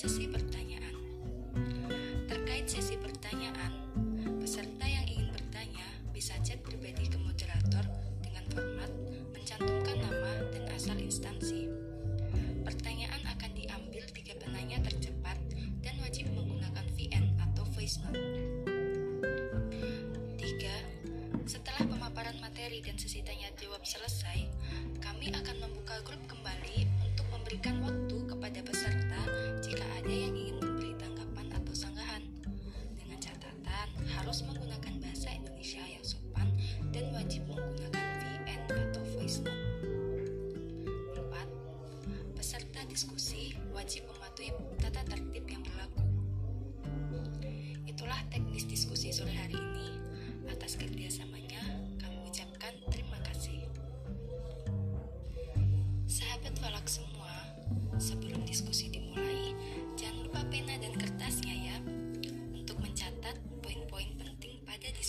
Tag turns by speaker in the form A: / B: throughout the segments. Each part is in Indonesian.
A: sesi pertanyaan. Terkait sesi pertanyaan, peserta yang ingin bertanya bisa chat pribadi ke moderator dengan format mencantumkan nama dan asal instansi. Pertanyaan akan diambil tiga penanya tercepat dan wajib menggunakan VN atau voice note. 3. Setelah pemaparan materi dan sesi tanya jawab selesai, kami akan membuka grup kembali untuk memberikan waktu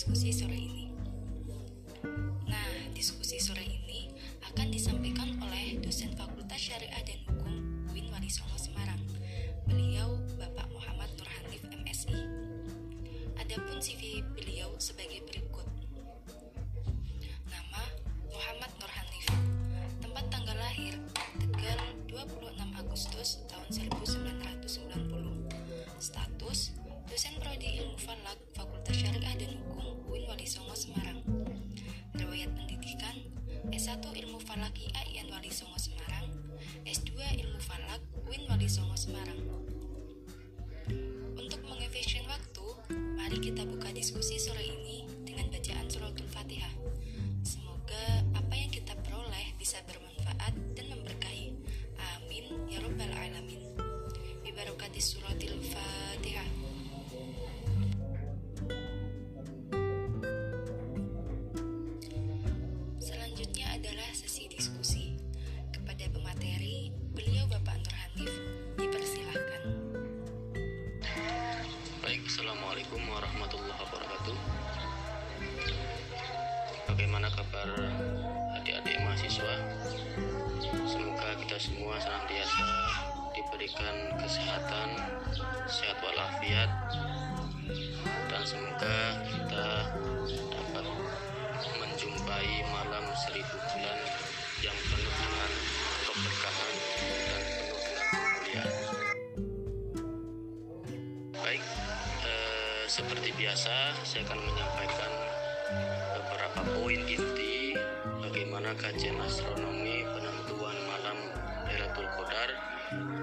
A: pada diskusi S1 Ilmu adalah sesi diskusi. Kepada pemateri, beliau Bapak Nur Hanif, dipersilahkan.
B: Baik, Assalamualaikum warahmatullahi wabarakatuh Bagaimana kabar adik-adik mahasiswa? Semoga kita semua senantiasa diberikan kesehatan, sehat walafiat Dan semoga kita dapat menjumpai malam seribu yang penuh dengan keberkahan dan penuh dengan kemuliaan Baik, eh, seperti biasa saya akan menyampaikan beberapa poin inti bagaimana kajian astronomi penentuan malam Lailatul Qadar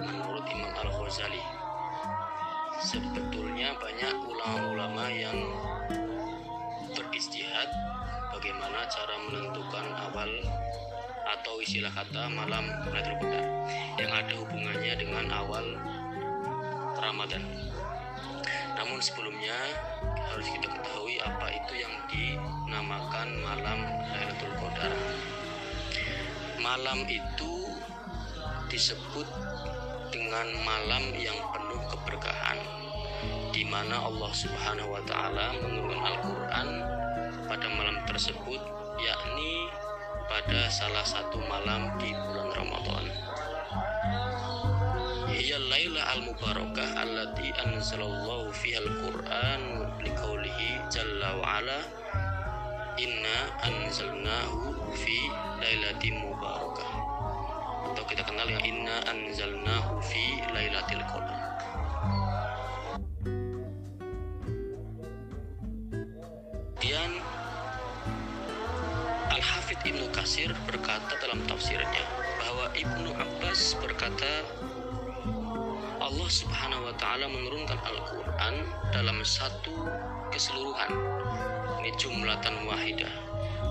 B: menurut Imam Al-Ghazali. Sebetulnya banyak ulama-ulama yang beristihad bagaimana cara menentukan awal atau istilah kata malam Lailatul Qadar yang ada hubungannya dengan awal Ramadan. Namun sebelumnya harus kita ketahui apa itu yang dinamakan malam Lailatul Qadar. Malam itu disebut dengan malam yang penuh keberkahan di mana Allah Subhanahu wa taala menurunkan Al-Qur'an pada malam tersebut yakni pada salah satu malam di bulan Ramadan. Hiya laila al-mubarakah allati anzalallahu fiha al-Qur'an liqaulihi jalla wa ala. Inna anzalnahu fi lailatin mubarakah. Atau kita kenal yang inna anzalnahu fi lailatul qadar. Kemudian Kasir berkata dalam tafsirnya bahwa Ibnu Abbas berkata Allah Subhanahu wa taala menurunkan Al-Qur'an dalam satu keseluruhan. Ini jumlatan wahidah.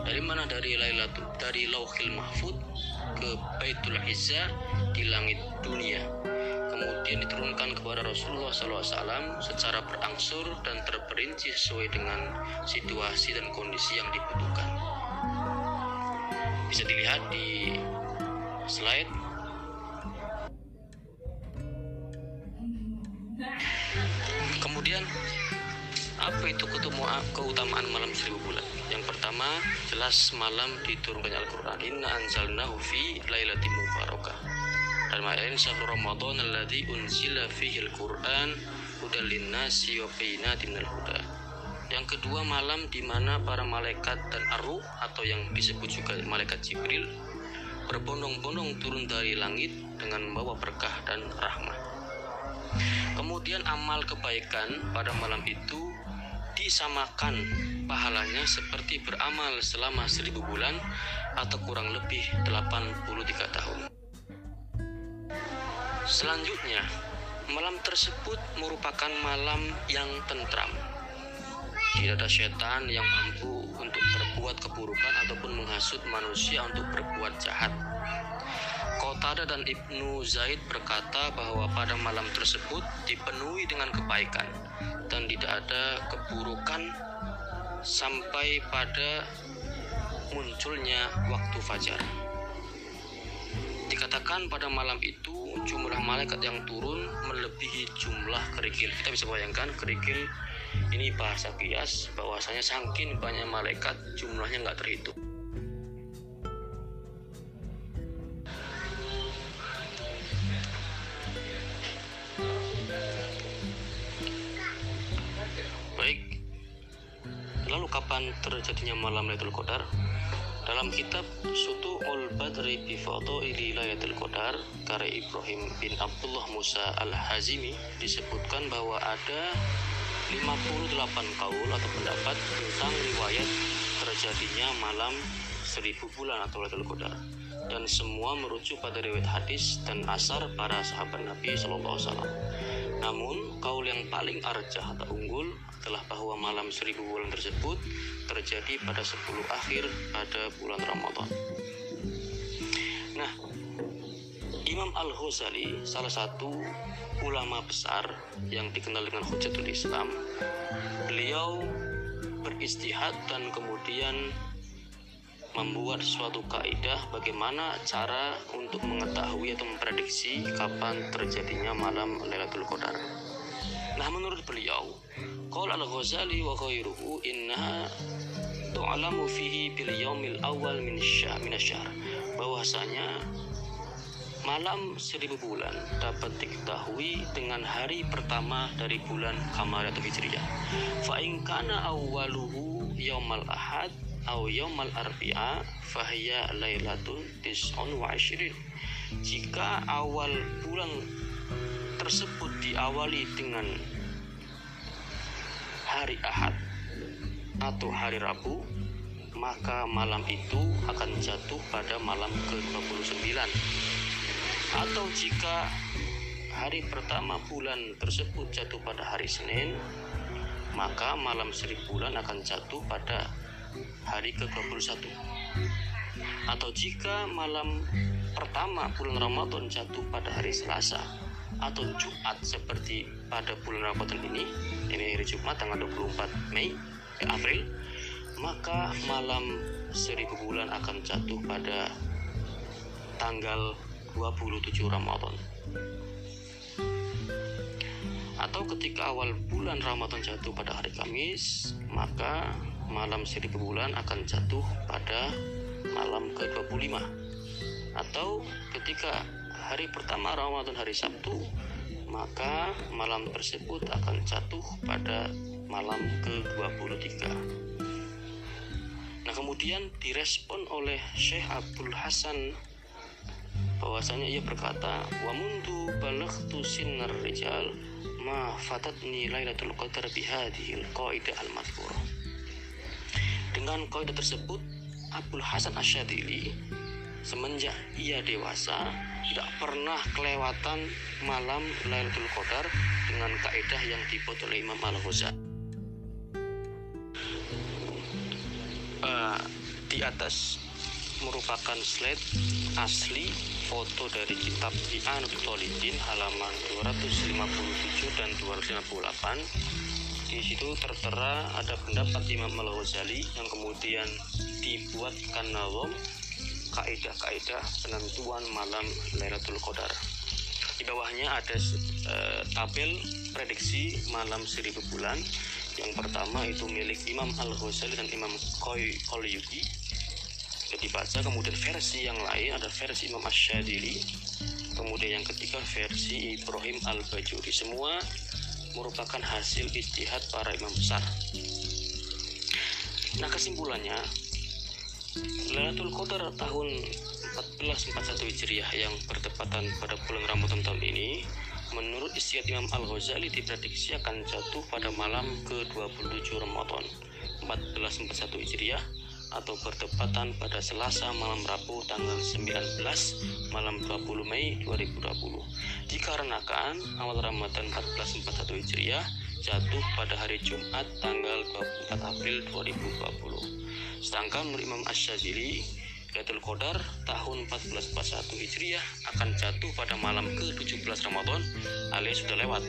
B: Dari mana dari Lailatul dari Lauhil Mahfud ke Baitul Izza di langit dunia. Kemudian diturunkan kepada Rasulullah SAW secara berangsur dan terperinci sesuai dengan situasi dan kondisi yang dibutuhkan. Bisa dilihat di slide Kemudian apa itu keutamaan malam seribu bulan? Yang pertama jelas malam diturunkan Al-Quran. Inna anzalnahu fi lailatin mubarakah. Dan lain syahrul Ramadan alladzi unzila fihi Al-Quran hudal linnasi wa bayyinatin. Yang kedua malam di mana para malaikat dan arwah atau yang disebut juga malaikat Jibril berbondong-bondong turun dari langit dengan membawa berkah dan rahmat. Kemudian amal kebaikan pada malam itu disamakan pahalanya seperti beramal selama seribu bulan atau kurang lebih 83 tahun. Selanjutnya, malam tersebut merupakan malam yang tentram. Tidak ada setan yang mampu untuk berbuat keburukan ataupun menghasut manusia untuk berbuat jahat. Qatada dan Ibnu Zaid berkata bahwa pada malam tersebut dipenuhi dengan kebaikan dan tidak ada keburukan sampai pada munculnya waktu fajar. Dikatakan pada malam itu jumlah malaikat yang turun melebihi jumlah kerikil. Kita bisa bayangkan kerikil ini bahasa kias bahwasanya saking banyak malaikat jumlahnya nggak terhitung. Baik. Lalu kapan terjadinya malam Lailatul Qadar? Dalam kitab Sutu Ul Badri Fadhaili Lailatul Qadar karya Ibrahim bin Abdullah Musa Al-Hazimi disebutkan bahwa ada 58 kaul atau pendapat tentang riwayat terjadinya malam seribu bulan atau Lailatul Qadar dan semua merujuk pada riwayat hadis dan asar para sahabat Nabi Shallallahu Alaihi Wasallam. Namun kaul yang paling arjah atau unggul adalah bahwa malam seribu bulan tersebut terjadi pada 10 akhir pada bulan Ramadan. Imam Al-Ghazali salah satu ulama besar yang dikenal dengan Hujatul Islam. Beliau beristihad dan kemudian membuat suatu kaidah bagaimana cara untuk mengetahui atau memprediksi kapan terjadinya malam Lailatul Qadar. Nah, menurut beliau, qala Al-Ghazali wa ghairuhu innaha tu'lamu fihi bil yaumil awal min syahr. Bahwasanya malam seribu bulan dapat diketahui dengan hari pertama dari bulan Kamar atau Hijriyah. Fa in kana awwaluhu yaumal ahad au yaumal arbi'a fahiya lailatun tis'un wa ashirin. Jika awal bulan tersebut diawali dengan hari Ahad atau hari Rabu, maka malam itu akan jatuh pada malam ke-29. Atau jika hari pertama bulan tersebut jatuh pada hari Senin, maka malam seribu bulan akan jatuh pada hari ke-21. Atau jika malam pertama bulan Ramadan jatuh pada hari Selasa atau Jumat seperti pada bulan Ramadan ini, ini hari Jumat tanggal 24 Mei, eh, April, maka malam seribu bulan akan jatuh pada tanggal 27 Ramadan. Atau ketika awal bulan Ramadan jatuh pada hari Kamis, maka malam seribu bulan akan jatuh pada malam ke-25 atau ketika hari pertama Ramadan hari Sabtu maka malam tersebut akan jatuh pada malam ke-23 nah kemudian direspon oleh Syekh Abdul Hasan bahwasanya ia berkata wa mundu balaghtu sinnar rijal ma fatatni lailatul qadar bihadhil qaidah al madhkurah dengan kaidah tersebut Abdul Hasan Asyadili semenjak ia dewasa tidak pernah kelewatan malam Lailatul Qadar dengan kaidah yang dibuat oleh Imam Al-Ghazali. Uh, di atas merupakan slide asli foto dari kitab I'anatul Talibin halaman 257 dan 258 di situ tertera ada pendapat Imam Al-Ghazali yang kemudian dibuatkan nazam kaidah-kaidah penentuan malam Lailatul Qadar. Di bawahnya ada uh, tabel prediksi malam seribu bulan. Yang pertama itu milik Imam Al-Ghazali dan Imam Qayyubi. Jadi baca kemudian versi yang lain ada versi Imam Ash-Shadili. Kemudian yang ketiga versi Ibrahim Al-Bajuri. Semua merupakan hasil istihad para imam besar. Nah kesimpulannya Lailatul Qadar tahun 1441 Hijriah yang bertepatan pada bulan Ramadan tahun ini menurut istiad Imam Al-Ghazali diprediksi akan jatuh pada malam ke-27 Ramadan 1441 Hijriah atau bertepatan pada Selasa malam Rabu tanggal 19 malam 20 Mei 2020 dikarenakan awal Ramadan 1441 Hijriah jatuh pada hari Jumat tanggal 24 April 2020 Sedangkan menurut Imam Ash-Shazili, Lailatul Qadar tahun 1441 Hijriah akan jatuh pada malam ke-17 Ramadan alias sudah lewat.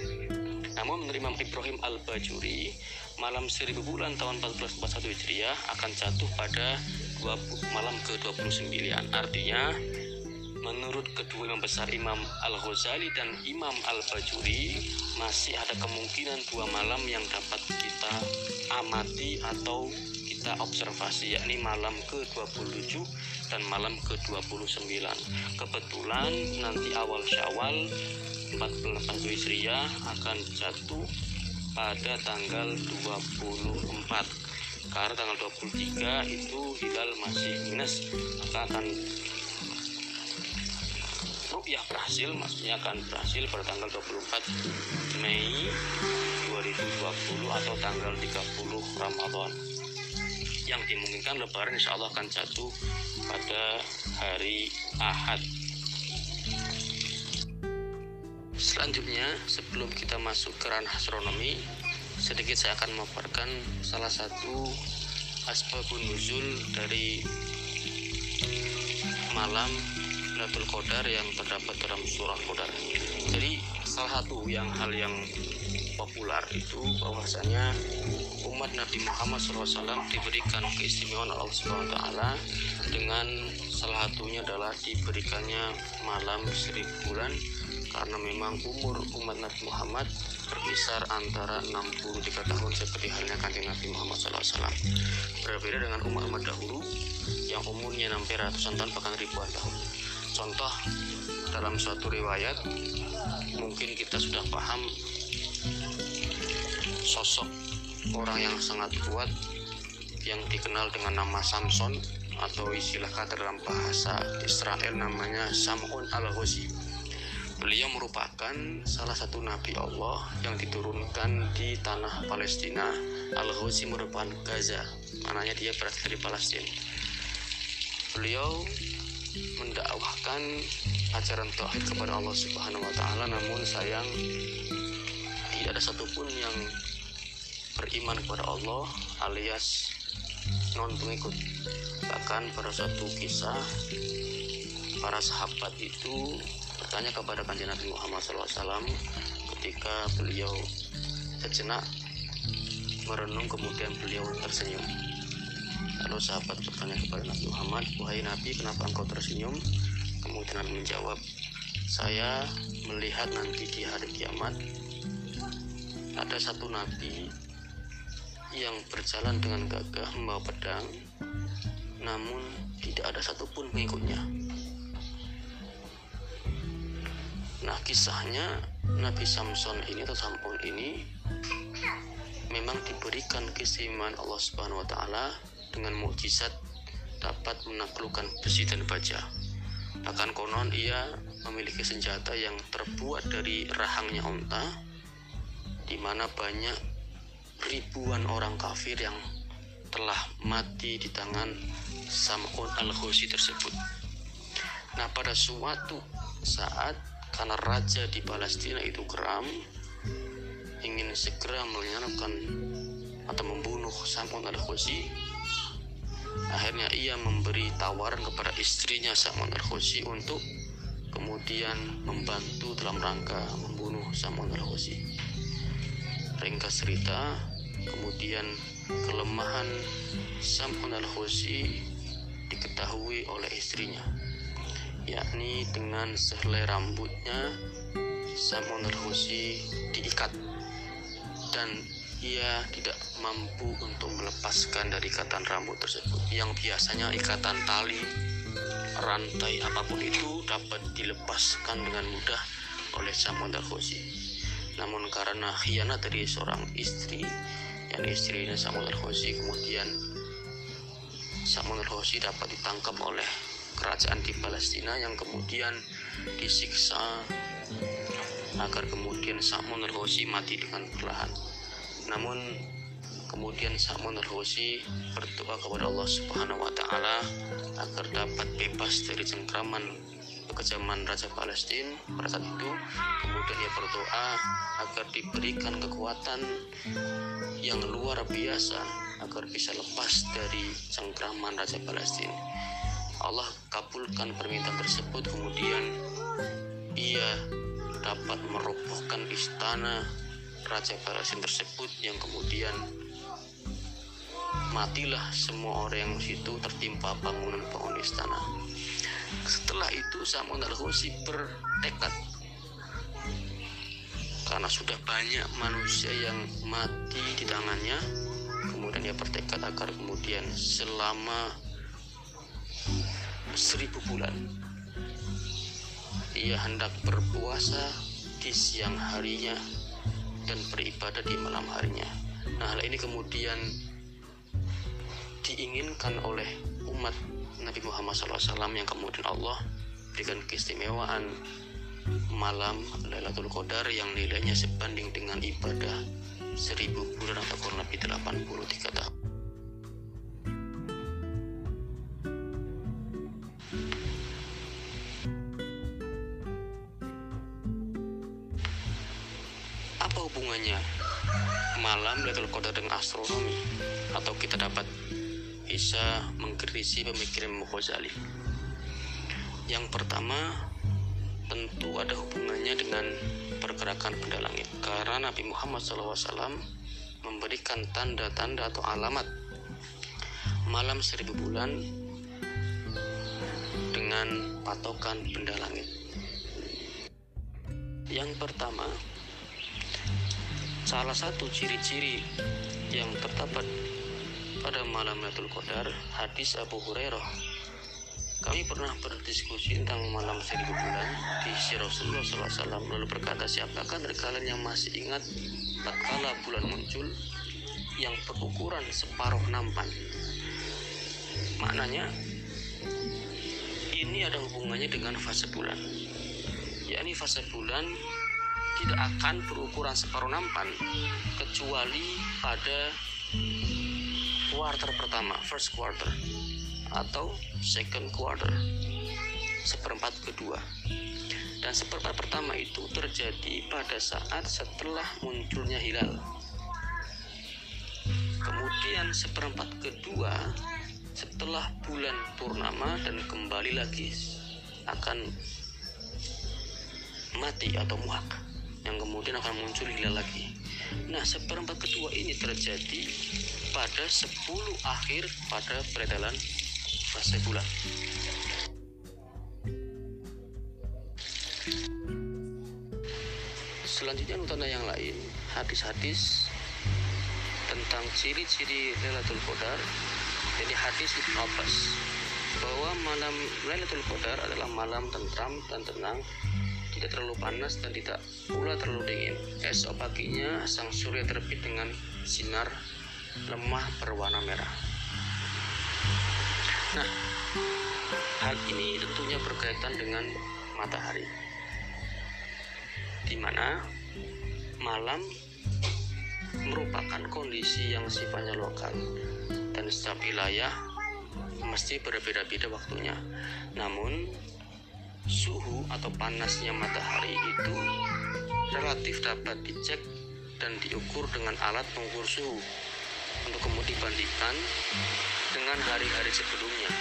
B: Namun menurut Ibrahim Al-Bajuri, malam 1000 bulan tahun 1441 Hijriah akan jatuh pada 20, malam ke-29. Artinya menurut kedua imam besar Imam Al-Ghazali dan Imam Al-Bajuri masih ada kemungkinan dua malam yang dapat kita amati atau kita observasi yakni malam ke-27 dan malam ke-29 kebetulan nanti awal syawal 14 Hijriah akan jatuh pada tanggal 24 karena tanggal 23 itu hilal masih minus maka akan rupiah berhasil maksudnya akan berhasil pada tanggal 24 Mei 2020 atau tanggal 30 Ramadan. Yang dimungkinkan lebaran insya Allah akan jatuh pada hari Ahad selanjutnya sebelum kita masuk ke ranah astronomi sedikit saya akan memaparkan salah satu asbabun nuzul dari malam Lailatul Qadar yang terdapat dalam surah Qadar. Jadi salah satu yang hal yang populer itu bahwasanya umat Nabi Muhammad SAW diberikan keistimewaan Allah Subhanahu Taala dengan salah satunya adalah diberikannya malam seribu bulan karena memang umur umat Nabi Muhammad berkisar antara 63 tahun seperti halnya kanjeng Nabi Muhammad SAW berbeda dengan umat-umat dahulu yang umurnya sampai ratusan tahun bahkan ribuan tahun. Contoh dalam suatu riwayat mungkin kita sudah paham sosok orang yang sangat kuat yang dikenal dengan nama Samson atau istilah kata dalam bahasa Israel namanya Sam'un al-Ghazi beliau merupakan salah satu nabi Allah yang diturunkan di tanah Palestina. al-Ghazi merupakan Gaza maknanya dia berasal dari Palestina. Beliau mendakwahkan ajaran tauhid kepada Allah Subhanahu wa taala namun sayang tidak ada satupun yang beriman kepada Allah alias non pengikut bahkan pada suatu kisah para sahabat itu bertanya kepada kanjeng Nabi Muhammad SAW ketika beliau sejenak merenung kemudian beliau tersenyum. Lalu sahabat bertanya kepada Nabi Muhammad wahai Nabi kenapa engkau tersenyum? Kemudian Nabi menjawab saya melihat nanti di hari kiamat ada satu nabi yang berjalan dengan gagah membawa pedang namun tidak ada satupun pengikutnya Nah kisahnya Nabi Samson ini atau Sampun ini memang diberikan keistimewaan Allah Subhanahu wa taala dengan mukjizat dapat menaklukkan besi dan baja. Bahkan konon ia memiliki senjata yang terbuat dari rahangnya unta di mana banyak ribuan orang kafir yang telah mati di tangan Sam'un al-Husi tersebut. Nah, pada suatu saat karena raja di Palestina itu geram ingin segera menyerahkan atau membunuh Sam'un al-Husi akhirnya ia memberi tawaran kepada istrinya Sam'un al-Husi untuk kemudian membantu dalam rangka membunuh Sam'un al-Husi ringkas cerita kemudian kelemahan Sam'un al-Husi diketahui oleh istrinya yakni dengan sehelai rambutnya Samun al-Husi diikat. Dan ia tidak mampu untuk melepaskan dari ikatan rambut tersebut. Yang biasanya ikatan tali rantai apa pun itu dapat dilepaskan dengan mudah oleh Samun al-Husi namun karena khianat dari seorang istri yang istrinya Samun al-Husi kemudian Samun al-Husi dapat ditangkap oleh kerajaan di Palestina yang kemudian disiksa agar kemudian Sa'mun al mati dengan perlahan. Namun kemudian Sa'mun al berdoa kepada Allah Subhanahu wa taala agar dapat bebas dari cengkraman kekejaman Raja Palestina pada saat itu kemudian ia berdoa agar diberikan kekuatan yang luar biasa agar bisa lepas dari cengkraman Raja Palestina Allah kabulkan permintaan tersebut kemudian ia dapat merobohkan istana Raja Barasin tersebut yang kemudian matilah semua orang yang situ tertimpa bangunan-bangunan istana. Setelah itu Samun al-Husi bertekad. Karena sudah banyak manusia yang mati di tangannya kemudian dia bertekad agar kemudian selama seribu bulan. Ia hendak berpuasa di siang harinya dan beribadah di malam harinya. Nah hal ini kemudian diinginkan oleh umat Nabi Muhammad SAW yang kemudian Allah berikan keistimewaan malam Lailatul Qadar yang nilainya sebanding dengan ibadah seribu bulan atau kurang lebih 83 tahun hubungannya malam Lailatul Qadar dengan astronomi atau kita dapat bisa mengkritisi pemikiran Ghazali. Yang pertama tentu ada hubungannya dengan pergerakan benda langit karena Nabi Muhammad SAW memberikan tanda-tanda atau alamat malam seribu bulan dengan patokan benda langit. Yang pertama, Salah satu ciri-ciri yang terdapat pada malam Lailatul Qadar hadis Abu Hurairah. Kami pernah berdiskusi tentang malam seribu bulan di si Rasulullah SAW lalu berkata siapakah dari kalian yang masih ingat tatkala bulan muncul yang berukuran separuh nampan. Maknanya ini ada hubungannya dengan fase bulan. yakni fase bulan tidak akan berukuran separuh nampan kecuali pada quarter pertama first quarter atau second quarter seperempat kedua dan seperempat pertama itu terjadi pada saat setelah munculnya hilal. Kemudian seperempat kedua setelah bulan purnama dan kembali lagi akan mati atau muak yang kemudian akan muncul hilal lagi. Nah, seperempat kedua ini terjadi pada 10 akhir pada peredaran fase bulan. Selanjutnya tanda yang lain, hadis-hadis tentang ciri-ciri Lailatul Qadar. Jadi hadis Ibn Abbas bahwa malam Lailatul Qadar adalah malam tentram dan tenang tidak terlalu panas dan tidak pula terlalu dingin. Esok paginya sang surya terbit dengan sinar lemah berwarna merah. Nah, hal ini tentunya berkaitan dengan matahari. Di mana malam merupakan kondisi yang sifatnya lokal dan setiap wilayah mesti berbeda-beda waktunya. Namun suhu atau panasnya matahari itu relatif dapat dicek dan diukur dengan alat pengukur suhu untuk kemudian dibandingkan dengan hari-hari sebelumnya.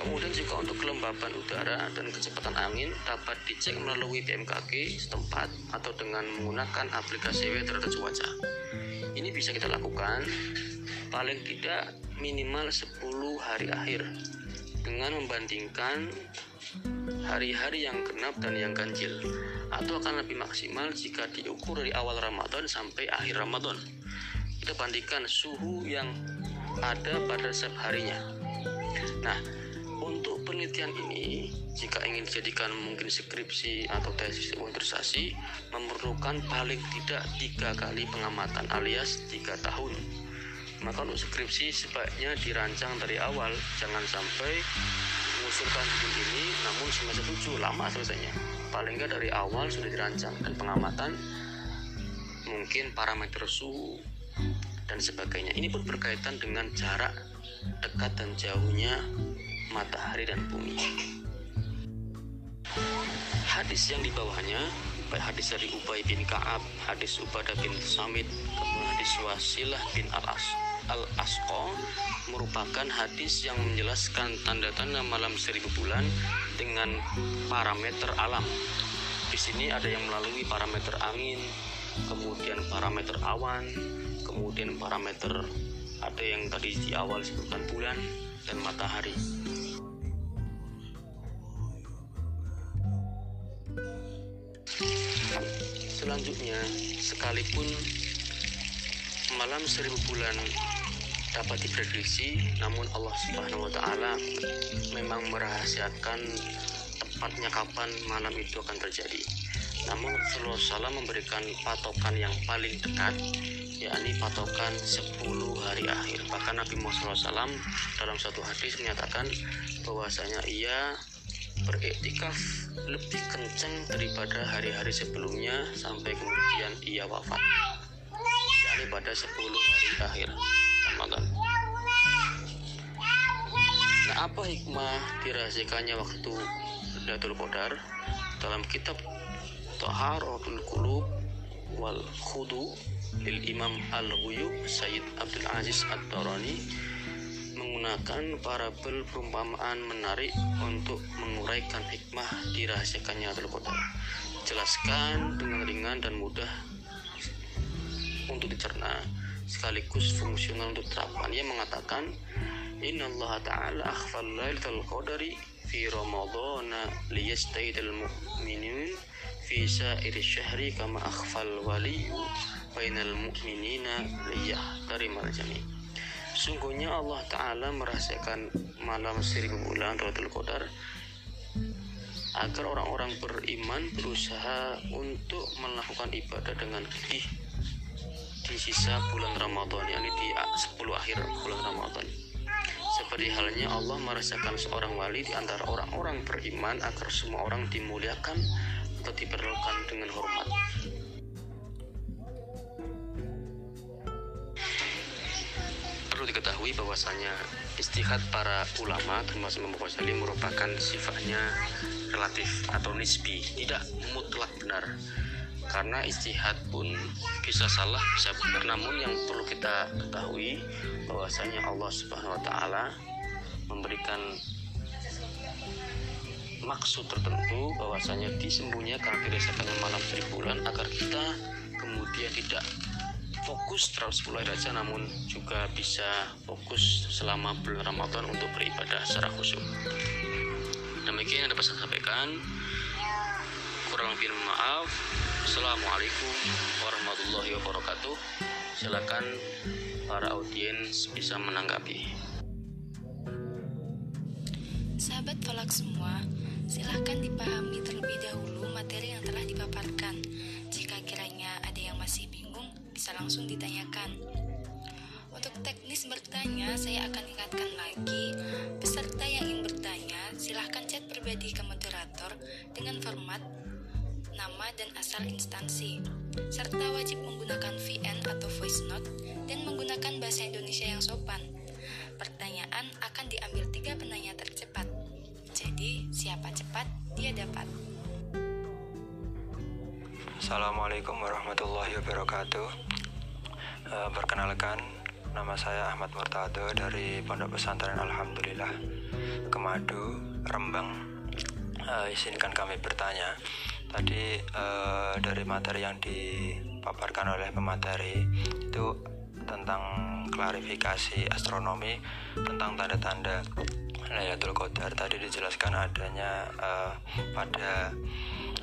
B: Kemudian juga untuk kelembapan udara dan kecepatan angin dapat dicek melalui BMKG setempat atau dengan menggunakan aplikasi weather cuaca. Ini bisa kita lakukan paling tidak minimal 10 hari akhir dengan membandingkan hari-hari yang genap dan yang ganjil atau akan lebih maksimal jika diukur dari awal Ramadan sampai akhir Ramadan. Kita bandingkan suhu yang ada pada setiap harinya. Nah untuk penelitian ini jika ingin dijadikan mungkin skripsi atau tesis organisasi memerlukan paling tidak tiga kali pengamatan alias tiga tahun. Maka untuk skripsi sebaiknya dirancang dari awal jangan sampai mengusulkan bikin ini namun semester 7 lama selesainya. Paling nggak dari awal sudah dirancang dan pengamatan mungkin parameter suhu dan sebagainya. Ini pun berkaitan dengan jarak dekat dan jauhnya matahari dan bumi. Hadis yang di bawahnya baik hadis dari Ubay bin Ka'ab, hadis Ubadah bin Samit, kemudian hadis Wasilah bin Al-As Al-Asqa merupakan hadis yang menjelaskan tanda-tanda malam seribu bulan dengan parameter alam. Di sini ada yang melalui parameter angin, kemudian parameter awan, kemudian parameter ada yang tadi di awal disebutkan bulan dan matahari. Selanjutnya, sekalipun malam seribu bulan dapat diprediksi namun Allah Subhanahu wa taala memang merahasiakan tepatnya kapan malam itu akan terjadi. Namun Rasulullah SAW memberikan patokan yang paling dekat yakni patokan 10 hari akhir. Bahkan Nabi Muhammad SAW dalam satu hadis menyatakan bahwasanya ia beriktikaf lebih kencang daripada hari-hari sebelumnya sampai kemudian ia wafat yakni pada 10 hari akhir Ramadan. Nah, apa hikmah dirahasiakannya waktu Lailatul Qadar dalam kitab Taharatul Qulub wal Khudu lil Imam Al-Ghuyub Sayyid Abdul Aziz Ad-Darani menggunakan parabel perumpamaan menarik untuk menguraikan hikmah dirahasiakannya Lailatul Qadar. Jelaskan dengan ringan dan mudah untuk dicerna sekaligus fungsional untuk terapan. Ia mengatakan, Inna Allah Ta'ala akhfal lailatul qadari fi ramadana liyastaidal mu'minun fi sa'iri syahri kama akhfal waliyu bainal mu'minina liyahtarimal jami' Sungguhnya Allah Ta'ala merahasiakan malam seribu bulan Lailatul Qadar agar orang-orang beriman berusaha untuk melakukan ibadah dengan gigih di sisa bulan Ramadan yakni di 10 akhir bulan Ramadan. Seperti halnya Allah merasakan seorang wali di antara orang-orang beriman agar semua orang dimuliakan atau diperlukan dengan hormat. Perlu diketahui bahwasanya istihad para ulama termasuk Imam Ghazali merupakan sifatnya relatif atau nisbi tidak mutlak benar karena istihad pun bisa salah bisa benar. Namun yang perlu kita ketahui bahwasanya Allah Subhanahu wa taala memberikan maksud tertentu bahwasanya disembunyikan dirasakan malam bulan agar kita kemudian tidak fokus 10 hari saja namun juga bisa fokus selama bulan Ramadan untuk beribadah secara khusyuk. Demikian yang dapat saya sampaikan. Kurang lebih maaf Assalamualaikum warahmatullahi wabarakatuh silakan para audiens bisa menanggapi
A: Sahabat falak semua, silahkan dipahami terlebih dahulu materi yang telah dipaparkan. Jika kiranya ada yang masih bingung, bisa langsung ditanyakan. Untuk teknis bertanya, saya akan ingatkan lagi, peserta yang ingin bertanya, silahkan chat pribadi ke moderator dengan format nama dan asal instansi, serta wajib menggunakan VN atau voice note dan menggunakan bahasa Indonesia yang sopan. Pertanyaan akan diambil tiga penanya tercepat. Jadi, siapa cepat, dia dapat.
C: Assalamualaikum warahmatullahi wabarakatuh. E, perkenalkan, nama saya Ahmad Murtado dari Pondok Pesantren Alhamdulillah Kemadu, Rembang. E, izinkan kami bertanya. Tadi e, dari materi yang dipaparkan oleh pemateri itu tentang klarifikasi astronomi tentang tanda-tanda Lailatul Qadar. Tadi dijelaskan adanya uh, pada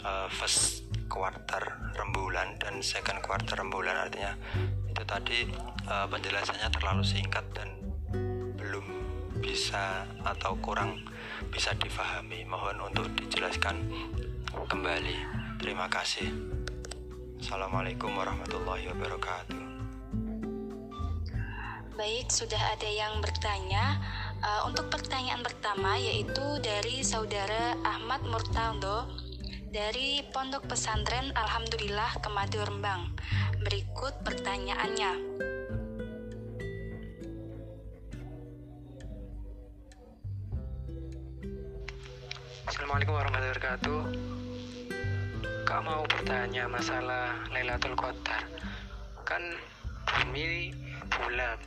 C: uh, first quarter rembulan dan second quarter rembulan. Artinya itu tadi uh, penjelasannya terlalu singkat dan belum bisa atau kurang bisa difahami. Mohon untuk dijelaskan kembali terima kasih Assalamualaikum warahmatullahi wabarakatuh
A: Baik, sudah ada yang bertanya. Uh, untuk pertanyaan pertama yaitu dari saudara Ahmad Murtado dari Pondok Pesantren Alhamdulillah Kemadu Rembang. Berikut pertanyaannya.
D: Assalamualaikum warahmatullahi wabarakatuh. Mau bertanya masalah Lailatul Qadar. Kan bumi bulat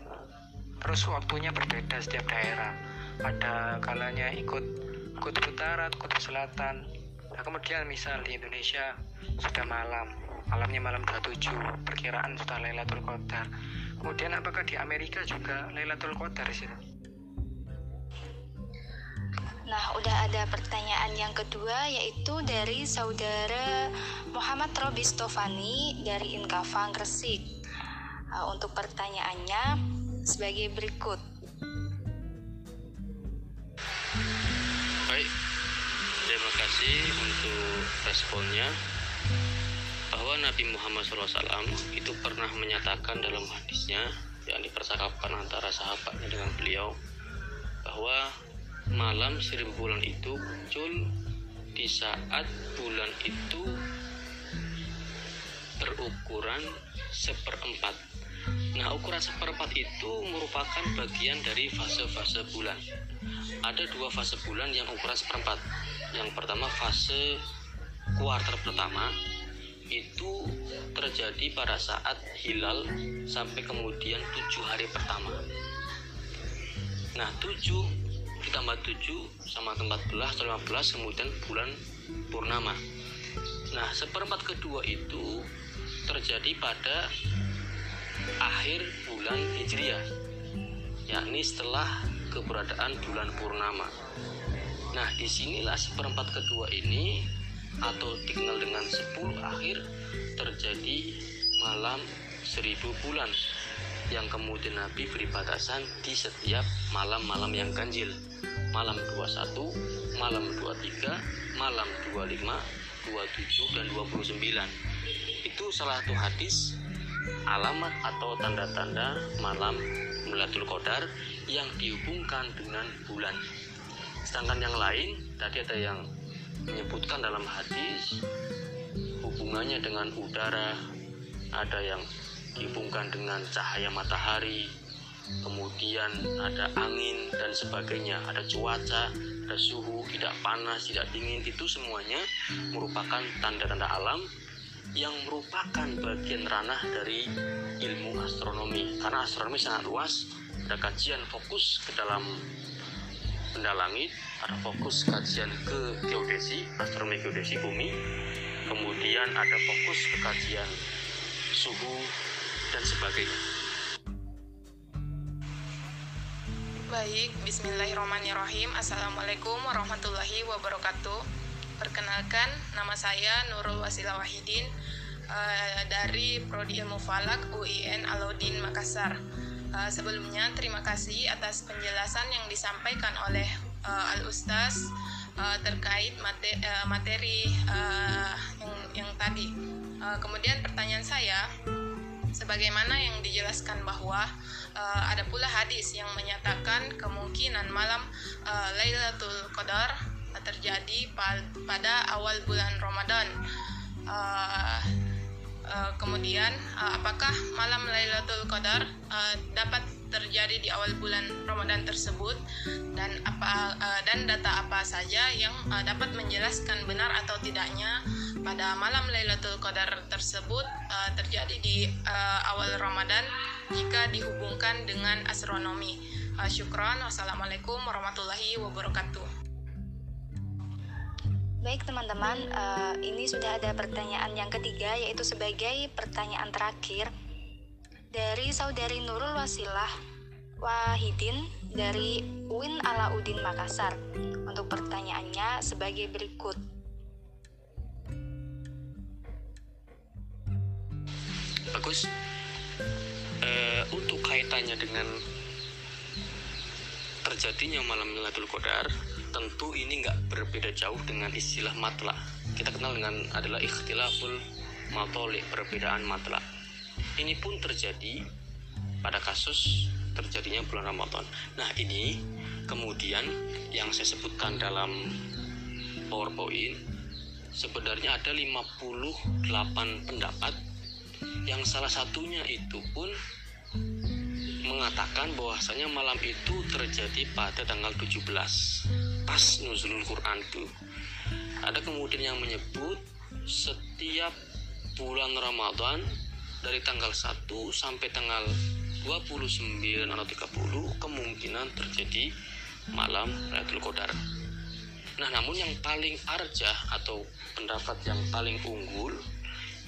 D: terus waktunya berbeda setiap daerah. Ada kalanya ikut kutub utara kutub selatan. Nah kemudian misal di Indonesia sudah malam malamnya malam 27 perkiraan sudah Lailatul Qadar. Kemudian apakah di Amerika juga Lailatul Qadar di
A: Nah, udah ada pertanyaan yang kedua yaitu dari saudara Muhammad Robi Stofani dari Inkafang Gresik. Uh, untuk pertanyaannya, sebagai berikut.
B: Baik, terima kasih untuk responnya bahwa Nabi Muhammad SAW itu pernah menyatakan dalam hadisnya yang dipercakapkan antara sahabatnya dengan beliau bahwa malam seribu bulan itu muncul di saat bulan itu berukuran seperempat Nah, ukuran seperempat itu merupakan bagian dari fase-fase bulan. Ada dua fase bulan yang ukuran seperempat. Yang pertama fase kuarter pertama itu terjadi pada saat hilal sampai kemudian tujuh hari pertama. Nah, tujuh ditambah tujuh sama 14 atau 15 kemudian bulan purnama. Nah, seperempat kedua itu terjadi pada akhir bulan Hijriah yakni setelah keberadaan bulan purnama nah di sinilah seperempat kedua ini atau dikenal dengan 10 akhir terjadi malam seribu bulan yang kemudian Nabi beri batasan di setiap malam-malam yang ganjil malam 21, malam 23, malam 25, 27 dan 29 itu salah satu hadis alamat atau tanda-tanda malam Lailatul Qadar yang dihubungkan dengan bulan. Sedangkan yang lain tadi ada yang menyebutkan dalam hadis hubungannya dengan udara, ada yang dihubungkan dengan cahaya matahari, kemudian ada angin dan sebagainya, ada cuaca, ada suhu, tidak panas, tidak dingin, itu semuanya merupakan tanda-tanda alam yang merupakan bagian ranah dari ilmu astronomi. Karena astronomi sangat luas ada kajian fokus ke dalam benda langit ada fokus kajian ke geodesi astronomi geodesi bumi kemudian ada fokus ke kajian suhu dan sebagainya
E: Baik, Bismillahirrahmanirrahim Assalamualaikum warahmatullahi wabarakatuh Perkenalkan, nama saya Nurul Wasila Wahidin uh, dari Prodi Ilmu Falak UIN Alauddin Makassar. Uh, sebelumnya, terima kasih atas penjelasan yang disampaikan oleh uh, Al Ustaz uh, terkait materi, uh, materi uh, yang, yang tadi. Uh, kemudian pertanyaan saya, sebagaimana yang dijelaskan bahwa uh, ada pula hadis yang menyatakan kemungkinan malam uh, Lailatul Qadar terjadi pada awal bulan Ramadan. Uh, uh, kemudian, uh, apakah malam Lailatul Qadar uh, dapat terjadi di awal bulan Ramadan tersebut dan apa uh, dan data apa saja yang uh, dapat menjelaskan benar atau tidaknya pada malam Lailatul Qadar tersebut uh, terjadi di awal Ramadan jika dihubungkan dengan astronomi. Syukron. Wassalamualaikum warahmatullahi wabarakatuh.
A: Baik teman-teman, ini sudah ada pertanyaan yang ketiga yaitu sebagai pertanyaan terakhir dari saudari Nurul Wasilah Wahidin dari Win Alauddin Makassar. Untuk pertanyaannya sebagai berikut.
B: Bagus. Uh, untuk kaitannya dengan terjadinya malam Lailatul Qadar, tentu ini nggak berbeda jauh dengan istilah matla. Kita kenal dengan adalah ikhtilaful matoli, perbedaan matla. Ini pun terjadi pada kasus terjadinya bulan Ramadan. Nah, ini kemudian yang saya sebutkan dalam PowerPoint sebenarnya ada 58 pendapat yang salah satunya itu pun mengatakan bahwasanya malam itu terjadi pada tanggal 17 pas nuzulul Quran itu ada kemudian yang menyebut setiap bulan Ramadan dari tanggal 1 sampai tanggal 29 atau 30 kemungkinan terjadi malam Lailatul Qadar. Nah, namun yang paling arjah atau pendapat yang paling unggul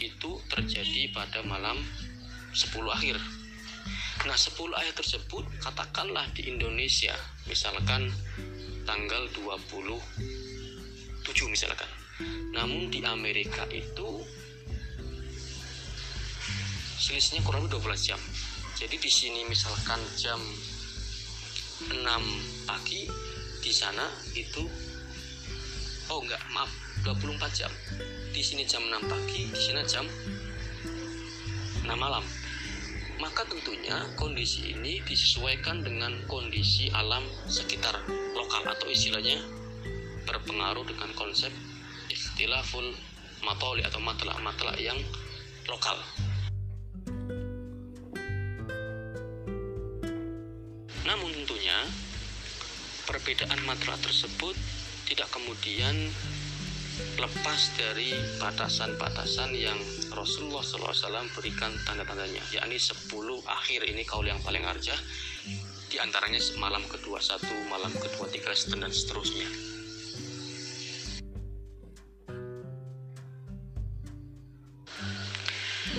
B: itu terjadi pada malam 10 akhir. Nah, 10 akhir tersebut katakanlah di Indonesia misalkan tanggal 27 misalkan. Namun di Amerika itu selisihnya kurang lebih 12 jam. Jadi di sini misalkan jam 6 pagi di sana itu oh enggak maaf 24 jam. Di sini jam 6 pagi, di sana jam 6 malam maka tentunya kondisi ini disesuaikan dengan kondisi alam sekitar lokal atau istilahnya berpengaruh dengan konsep ikhtilaful matoli atau matla-matla yang lokal. Perbedaan matla tersebut tidak kemudian lepas dari batasan-batasan yang Rasulullah SAW berikan tanda-tandanya yakni 10 akhir ini kaul yang paling arjah di antaranya malam kedua satu malam kedua tiga dan seterusnya.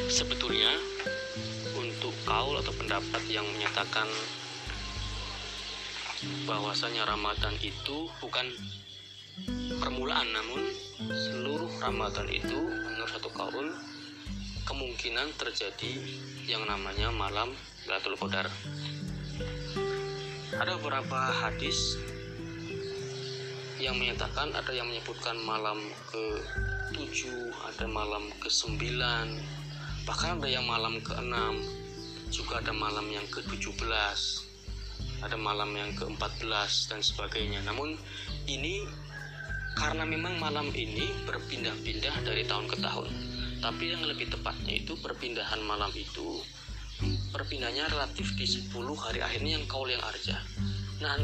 B: Sebetulnya untuk kaul atau pendapat yang menyatakan bahwasanya Ramadan itu bukan permulaan namun seluruh Ramadan itu menurut satu kaul kemungkinan terjadi yang namanya malam Lailatul Qadar. Ada beberapa hadis yang menyatakan ada yang menyebutkan malam ke 7, ada malam ke 9, bahkan ada yang malam ke 6, juga ada malam yang ke 17, ada malam yang ke 14 dan sebagainya. Namun ini karena memang malam ini berpindah-pindah dari tahun ke tahun. Tapi yang lebih tepatnya itu perpindahan malam itu perpindahnya relatif di 10 hari akhirnya yang kaul yang arja nah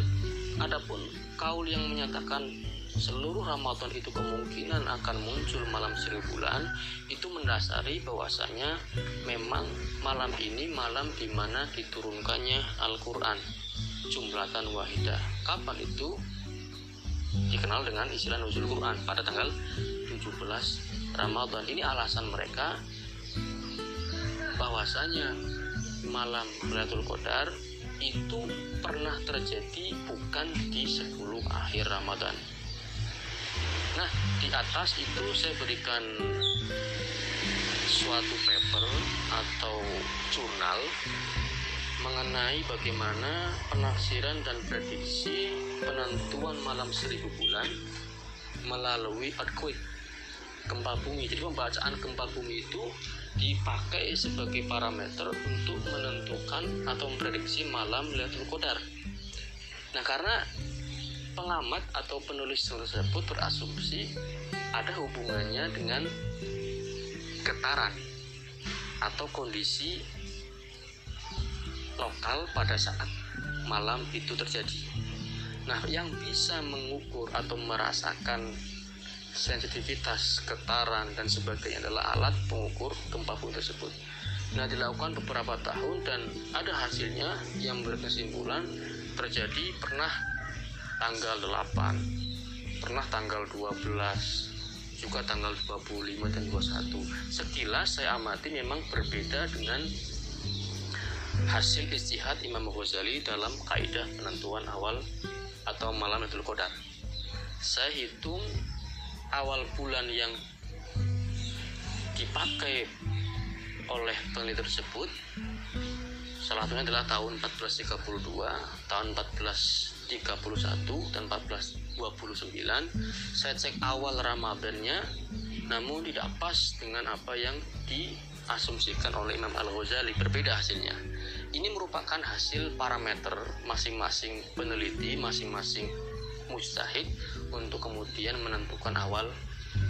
B: adapun kaul yang menyatakan seluruh Ramadan itu kemungkinan akan muncul malam seribu bulan itu mendasari bahwasanya memang malam ini malam di mana diturunkannya Al-Quran jumlatan wahidah kapan itu dikenal dengan istilah nuzul Quran pada tanggal 17 Ramadan. Ini alasan mereka bahwasanya malam Lailatul Qadar itu pernah terjadi bukan di 10 akhir Ramadan. Nah, di atas itu saya berikan suatu paper atau jurnal mengenai bagaimana penafsiran dan prediksi penentuan malam seribu bulan melalui earthquake gempa bumi. Jadi pembacaan gempa bumi itu dipakai sebagai parameter untuk menentukan atau memprediksi malam Lailatul Qadar. Nah, karena pengamat atau penulis tersebut berasumsi ada hubungannya dengan getaran atau kondisi lokal pada saat malam itu terjadi. Nah, yang bisa mengukur atau merasakan sensitivitas, getaran, dan sebagainya adalah alat pengukur gempa bumi tersebut. Nah, dilakukan beberapa tahun dan ada hasilnya yang berkesimpulan terjadi pernah tanggal 8, pernah tanggal 12, juga tanggal 25 dan 21. Sekilas saya amati memang berbeda dengan hasil istihad Imam Ghazali dalam kaidah penentuan awal atau malam Lailatul Qadar. Saya hitung awal bulan yang dipakai oleh peneliti tersebut salah satunya adalah tahun 1432, tahun 1431 dan 1429. Saya cek awal Ramadannya namun tidak pas dengan apa yang diasumsikan oleh Imam Al-Ghazali, berbeda hasilnya. Ini merupakan hasil parameter masing-masing peneliti, masing-masing mustahid untuk kemudian menentukan awal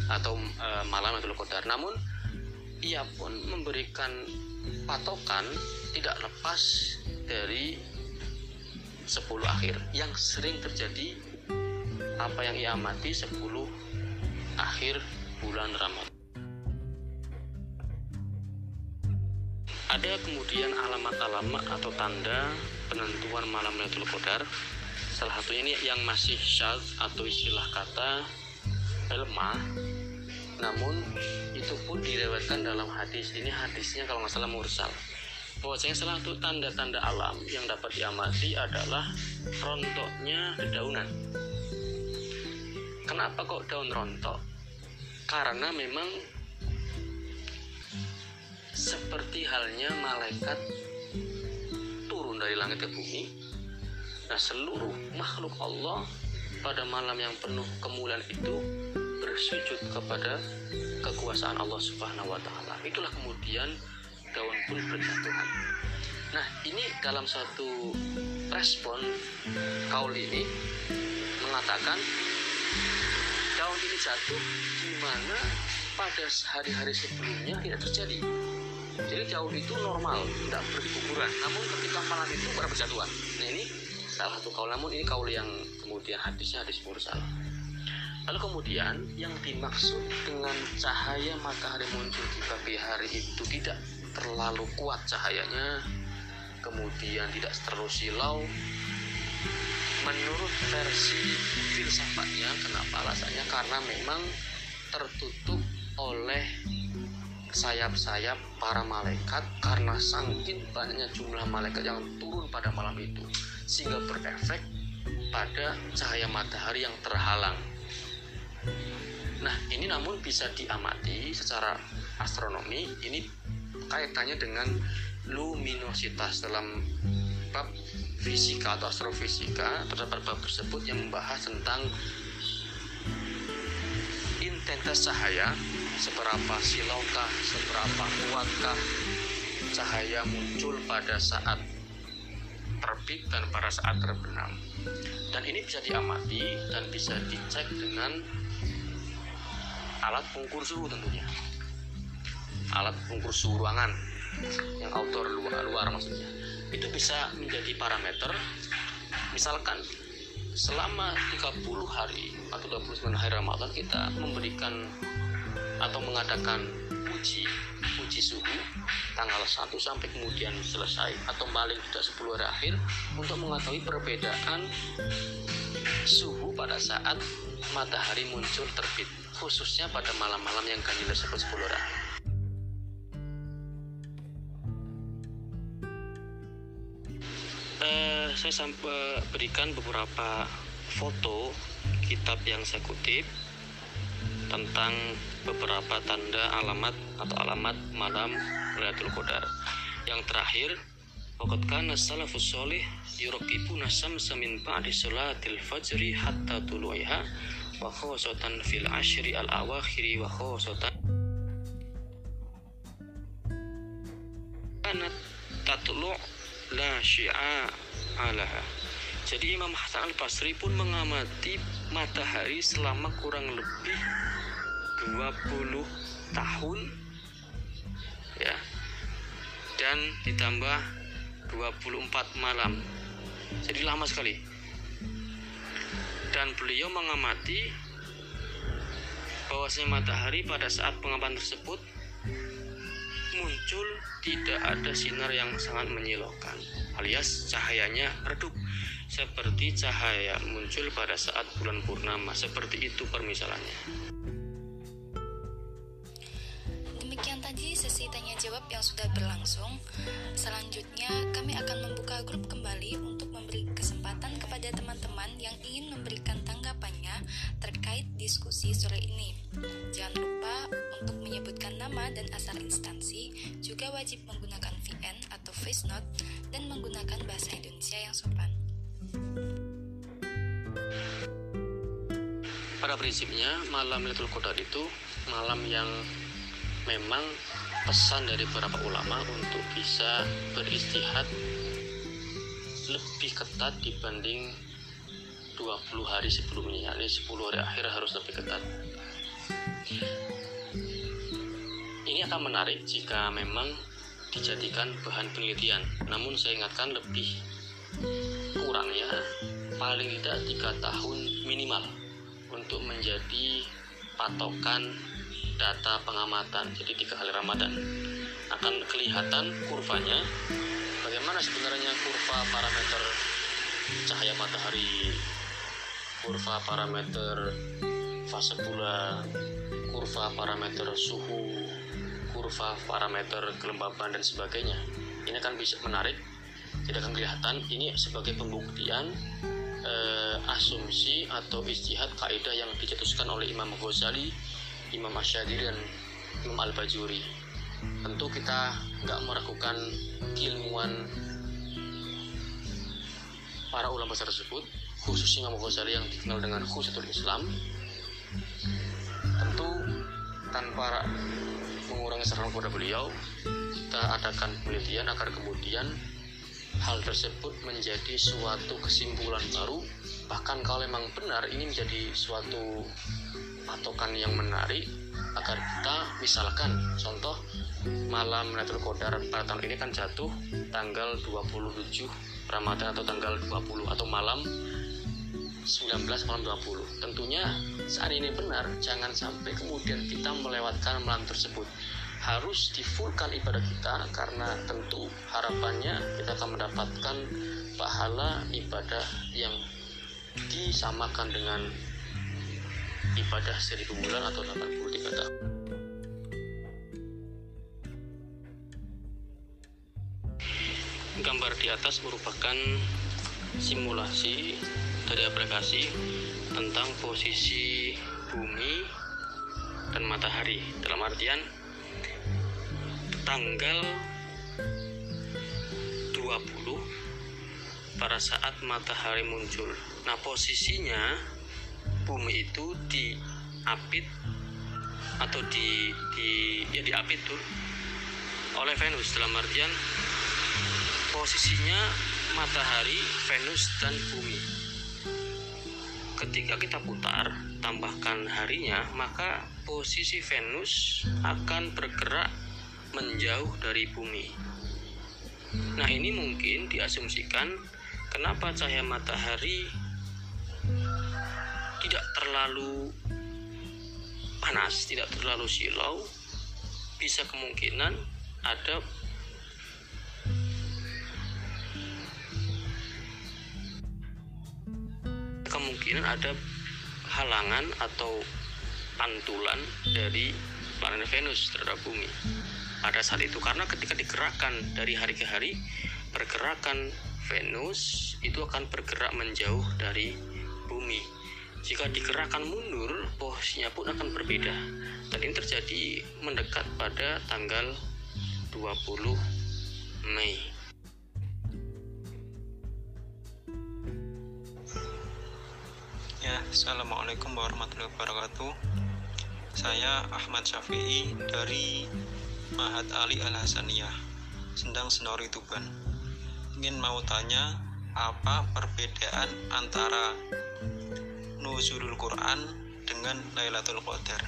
B: atau e, malam atau Qadar. Namun ia pun memberikan patokan tidak lepas dari 10 akhir yang sering terjadi apa yang ia amati 10 akhir bulan Ramadan. Ada kemudian alamat-alamat atau tanda penentuan malam Lailatul Qadar. Salah satu ini yang masih syaz atau istilah kata lemah. Namun itu pun direwetkan dalam hadis. Ini hadisnya kalau nggak salah mursal. Bahwasanya salah satu tanda-tanda alam yang dapat diamati adalah rontoknya dedaunan. Kenapa kok daun rontok? Karena memang seperti halnya malaikat turun dari langit ke bumi Nah, seluruh makhluk Allah pada malam yang penuh kemuliaan itu bersujud kepada kekuasaan Allah Subhanahu wa taala. Itulah kemudian daun pun berjatuhan. Nah, ini dalam satu respon kaul ini mengatakan daun ini jatuh di mana pada hari-hari sebelumnya tidak terjadi. Jadi daun itu normal, tidak berguguran. Namun ketika malam itu pada berjatuhan. Nah ini salah satu kaul namun ini kaul yang kemudian hadisnya hadis mursal lalu kemudian yang dimaksud dengan cahaya matahari muncul di pagi hari itu tidak terlalu kuat cahayanya kemudian tidak terlalu silau menurut versi filsafatnya kenapa alasannya karena memang tertutup oleh sayap-sayap para malaikat karena sangkin banyaknya jumlah malaikat yang turun pada malam itu sehingga berefek pada cahaya matahari yang terhalang. Nah, ini namun bisa diamati secara astronomi, ini kaitannya dengan luminositas dalam bab fisika atau astrofisika terdapat bab tersebut yang membahas tentang intensitas cahaya seberapa silaukah, seberapa kuatkah cahaya muncul pada saat terbit dan pada saat terbenam. Dan ini bisa diamati dan bisa dicek dengan alat pengukur suhu tentunya. Alat pengukur suhu ruangan yang outdoor luar, luar maksudnya. Itu bisa menjadi parameter misalkan selama 30 hari atau 29 hari Ramadan kita memberikan atau mengadakan uji uji suhu tanggal 1 sampai kemudian selesai atau paling tidak 10 hari akhir untuk mengetahui perbedaan suhu pada saat matahari muncul terbit khususnya pada malam-malam yang ganjil tersebut 10 hari Uh, saya sampai berikan beberapa foto kitab yang saya kutip tentang beberapa tanda alamat atau alamat malam Lailatul Qadar. Yang terakhir, waqad kana salafus solih yuraqibuna samsa min ba'di salatil fajri hatta tulu'iha wa khosatan fil ashri al awakhiri wa khosatan la syi'a alaha. Jadi Imam Hasan al-Basri pun mengamati matahari selama kurang lebih 20 tahun ya. Dan ditambah 24 malam. Jadi lama sekali. Dan beliau mengamati bahwasanya matahari pada saat pengamatan tersebut muncul tidak ada sinar yang sangat menyilaukan alias cahayanya redup seperti cahaya muncul pada saat bulan purnama seperti itu permisalannya
A: sesi tanya jawab yang sudah berlangsung. Selanjutnya, kami akan membuka grup kembali untuk memberi kesempatan kepada teman-teman yang ingin memberikan terkait diskusi sore ini. Jangan lupa untuk menyebutkan nama dan asal instansi, juga wajib menggunakan VN atau voice note dan menggunakan bahasa Indonesia yang sopan.
B: Pada prinsipnya, malam Lailatul Qadar itu malam yang memang pesan dari beberapa ulama untuk bisa beristihad lebih ketat dibanding 20 hari sebelumnya yakni 10 hari akhir harus lebih ketat. Ini akan menarik jika memang dijadikan bahan penelitian. Namun saya ingatkan lebih kurang ya paling tidak tiga tahun minimal untuk menjadi patokan data pengamatan. Jadi tiga kali Ramadan. Akan kelihatan kurvanya. Bagaimana sebenarnya kurva parameter cahaya matahari kurva parameter fase bulan kurva parameter suhu kurva parameter kelembaban dan sebagainya. Ini akan bisa menarik tidak akan kelihatan. Ini sebagai pembuktian eh, asumsi atau istihad kaidah yang dicetuskan oleh Imam Ghazali Imam Asyadiri dan Imam Al-Bajuri. Tentu kita nggak meragukan keilmuan para ulama tersebut khususnya Imam Ghazali yang dikenal dengan khususul Islam tentu tanpa mengurangi serangan kepada beliau kita adakan penelitian agar kemudian hal tersebut menjadi suatu kesimpulan baru. Bahkan kalau memang benar ini menjadi suatu patokan yang menarik agar kita misalkan contoh malam Lailatul Qadar pada tahun ini kan jatuh tanggal 27 Ramadan atau tanggal 20 atau malam 19 malam 20 tentunya saat ini benar jangan sampai kemudian kita melewatkan malam tersebut harus difulkan ibadah kita karena tentu harapannya kita akan mendapatkan pahala ibadah yang disamakan dengan ibadah seribu bulan atau 83 tahun. Gambar di atas merupakan simulasi dari aplikasi tentang posisi bumi dan matahari dalam artian tanggal 20 pada saat matahari muncul. Nah, posisinya bumi itu diapit atau di, di ya diapit tuh oleh Venus dalam artian posisinya matahari, Venus dan bumi. Ketika kita putar, tambahkan harinya, maka posisi Venus akan bergerak menjauh dari bumi. Nah, ini mungkin diasumsikan kenapa cahaya matahari tidak terlalu panas, tidak terlalu silau, bisa kemungkinan ada kemungkinan ada halangan atau pantulan dari planet Venus terhadap bumi pada saat itu karena ketika digerakkan dari hari ke hari pergerakan Venus itu akan bergerak menjauh dari bumi jika digerakkan mundur, posisinya pun akan berbeda. Dan ini terjadi mendekat pada tanggal 20 Mei.
C: Ya,
F: Assalamualaikum warahmatullahi wabarakatuh. Saya Ahmad Syafi'i dari Mahat Ali Al Hasaniyah, Sendang Senori Tuban. Ingin mau tanya apa perbedaan antara nuzulul Quran dengan Lailatul Qadar?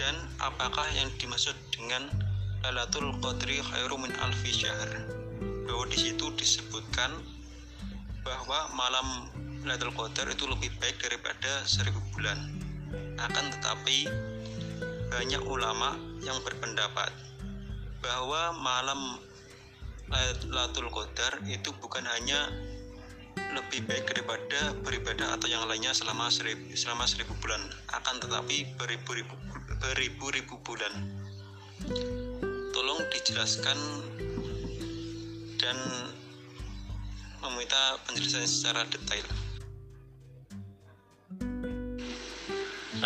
F: Dan apakah yang dimaksud dengan Lailatul Qadri khairu min alfi syahr? Bahwa di situ disebutkan bahwa malam Lailatul Qadar itu lebih baik daripada seribu bulan. Akan tetapi banyak ulama yang berpendapat bahwa malam Lailatul Qadar itu bukan hanya lebih baik daripada beribadah atau yang lainnya selama seribu, selama seribu bulan. Akan tetapi beribu-ribu beribu-ribu bulan. Tolong dijelaskan dan meminta penjelasan secara detail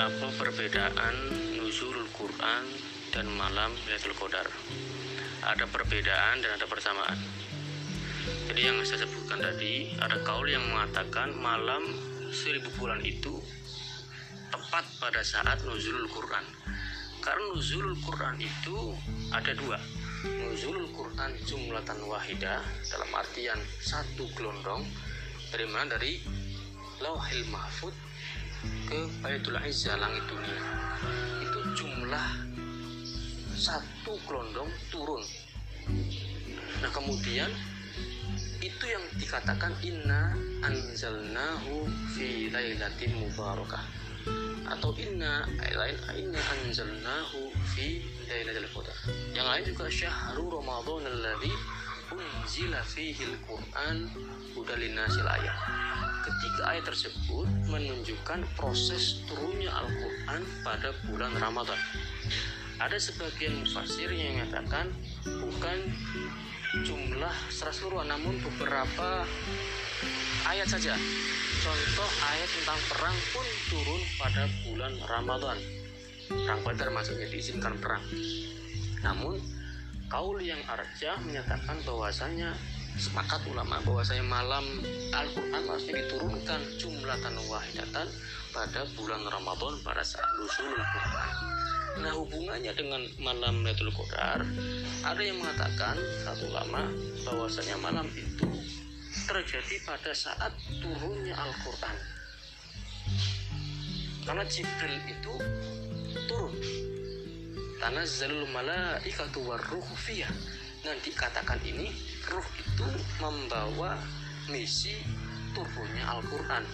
B: Apa perbedaan nuzul Quran dan malam Lailatul Qadar? Ada perbedaan dan ada persamaan. Jadi yang saya sebutkan tadi ada kaul yang mengatakan malam seribu bulan itu tepat pada saat nuzul Quran. Karena nuzul Quran itu ada dua. Nuzul Quran jumlatan wahidah dalam artian satu gelondong dari mana dari lauhil mahfud ke Baitul Izzah langit dunia itu jumlah satu gelondong turun. Nah kemudian itu yang dikatakan inna anzalnahu fi lailatin mubarakah. Atau inna lain inna anzalnahu fi lailatul qadar. Yang lain juga syahrul ramadan alladzi unzila fihi al-Qur'an hudalinasil ayat Ketiga ayat tersebut menunjukkan proses turunnya Al-Quran pada bulan Ramadan. Ada sebagian mufasir yang mengatakan bukan jumlah secara keseluruhan, namun beberapa ayat saja. Contoh ayat tentang perang pun turun pada bulan Ramadan. Perang Badar maksudnya diizinkan perang. Namun, kaul yang arjah menyatakan bahwasanya sepakat ulama bahwasanya malam Al-Quran maksudnya diturunkan jumlatan wahidatan pada bulan Ramadan pada saat nuzul Al-Quran. Nah hubungannya dengan malam Lailatul Qadar ada yang mengatakan satu ulama bahwasanya malam itu terjadi pada saat turunnya Al-Quran. Karena Jibril itu turun. Tanazzalul malaikatu warruhu fiyah Nah dikatakan ini ruh itu membawa misi turunnya Al-Quran.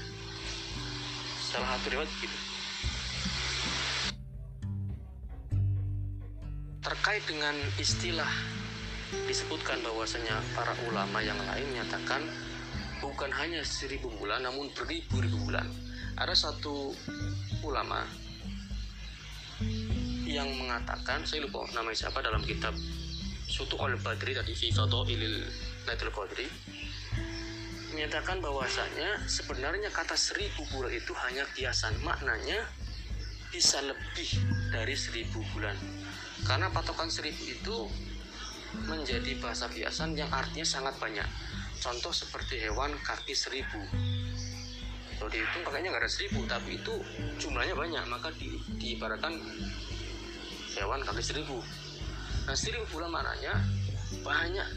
B: Salah satu riwayat gitu Terkait dengan istilah disebutkan bahwasanya para ulama yang lain menyatakan bukan hanya seribu bulan namun beribu-ribu bulan. Ada satu ulama yang mengatakan saya lupa namanya siapa dalam kitab Sutu al-Badri tadi fi ilil Lailatul Qadri menyatakan bahwasanya sebenarnya kata seribu bulan itu hanya kiasan. Maknanya bisa lebih dari seribu bulan. Karena patokan seribu itu menjadi bahasa kiasan yang artinya sangat banyak. Contoh seperti hewan kaki seribu. Kalau dihitung pakainya nggak ada seribu tapi itu jumlahnya banyak. Maka di, diibaratkan hewan kaki seribu. Nah seribu bulan maknanya banyak.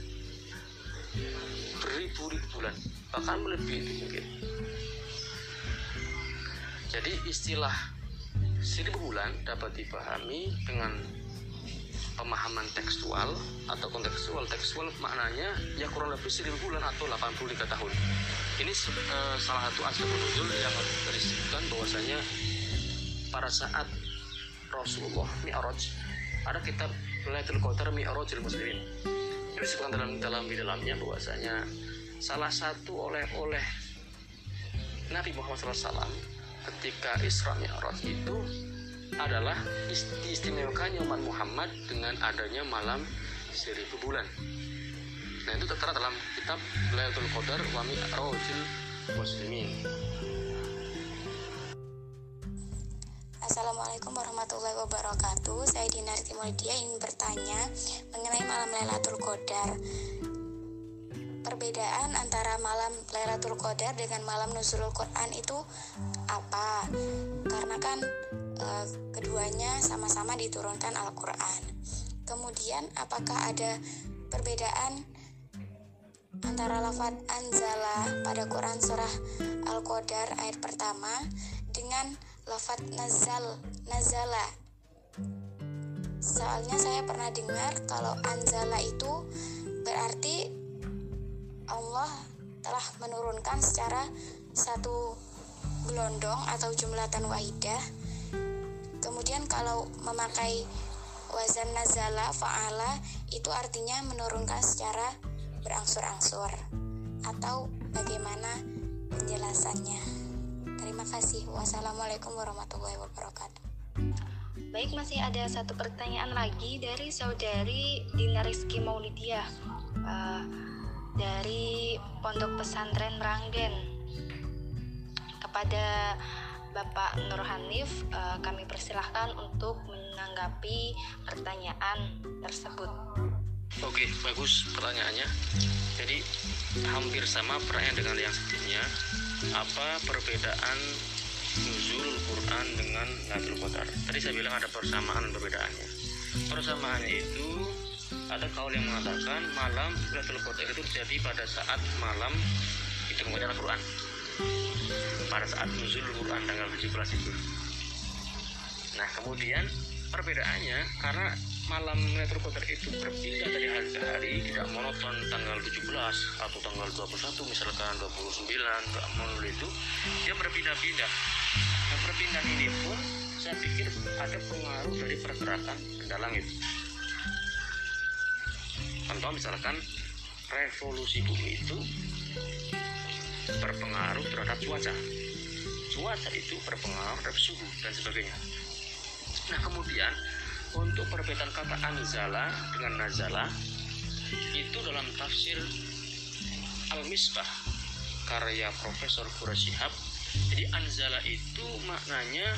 B: Beribu-ribu bulan bahkan itu mungkin. Jadi istilah seribu bulan dapat dipahami dengan pemahaman tekstual atau kontekstual. Tekstual maknanya ya kurang lebih seribu bulan atau 83 tahun. Ini uh, salah satu aspek menunjuk yang disebutkan bahwasanya pada saat Rasulullah Mi'raj ada kitab Lailatul Qadar Mi'rajul Muslimin. Ini disebutkan dalam dalam di dalamnya bahwasanya salah satu oleh-oleh Nabi Muhammad SAW ketika Isra Mi'raj itu adalah diistimewakannya umat Muhammad dengan adanya malam seribu bulan. Nah itu tertera dalam kitab Lailatul Qadar wa Mi'rajul Muslimin.
G: Assalamualaikum warahmatullahi wabarakatuh. Saya Dinar Timuldia ingin bertanya mengenai malam Lailatul Qadar. Per perbedaan antara malam Lailatul Qadar dengan malam Nuzulul Quran itu apa? Karena kan e, keduanya sama-sama diturunkan Al-Qur'an. Kemudian apakah ada perbedaan antara lafaz anzala pada Quran surah Al-Qadar ayat pertama dengan lafaz nazal nazala. Soalnya saya pernah dengar kalau anzala itu berarti Allah telah menurunkan secara satu gelondong atau jumlatan wahidah. Kemudian kalau memakai wazan nazala fa'ala itu artinya menurunkan secara berangsur-angsur atau bagaimana penjelasannya terima kasih wassalamualaikum warahmatullahi wabarakatuh
A: Baik, masih ada satu pertanyaan lagi dari saudari Dina Rizky Maulidia uh, dari Pondok Pesantren Meranggen. Kepada Bapak Nur Hanif, uh, kami persilahkan untuk menanggapi pertanyaan tersebut.
B: Oke, bagus pertanyaannya. Jadi hampir sama pertanyaan dengan yang sebelumnya. Apa perbedaan nuzul Quran dengan Lailatul Qadar. Tadi saya bilang ada persamaan dan perbedaannya. Persamaannya itu ada kaul yang mengatakan malam Lailatul Qadar itu terjadi pada saat malam itu Al-Quran. Pada saat nuzul Quran tanggal 17 itu. Nah, kemudian perbedaannya karena malam Lailatul Qadar itu berpindah dari hari ke hari tidak monoton tanggal 17 atau tanggal 21 misalkan 29 enggak monoton itu dia berpindah-pindah. Nah perpindahan ini pun saya pikir ada pengaruh dari pergerakan benda langit. Contoh misalkan revolusi bumi itu berpengaruh terhadap cuaca. Cuaca itu berpengaruh terhadap suhu dan sebagainya. Nah kemudian untuk perbedaan kata anzala dengan nazala itu dalam tafsir Al-Misbah karya Profesor Qurashihab jadi anzala itu maknanya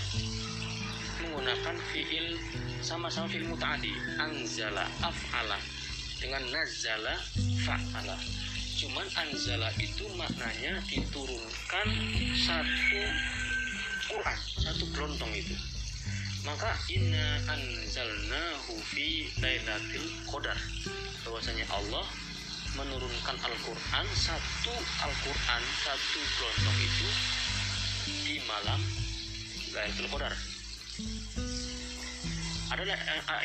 B: menggunakan fiil sama-sama fiil muta'adi anzala af'ala dengan nazala fa'ala. Cuman anzala itu maknanya diturunkan satu Quran satu kelontong itu maka inna anzalnahu fi lailatul qadar. Bahwasanya Allah menurunkan Al-Qur'an satu Al-Qur'an satu kelontong itu di malam Lailatul Qadar. Ada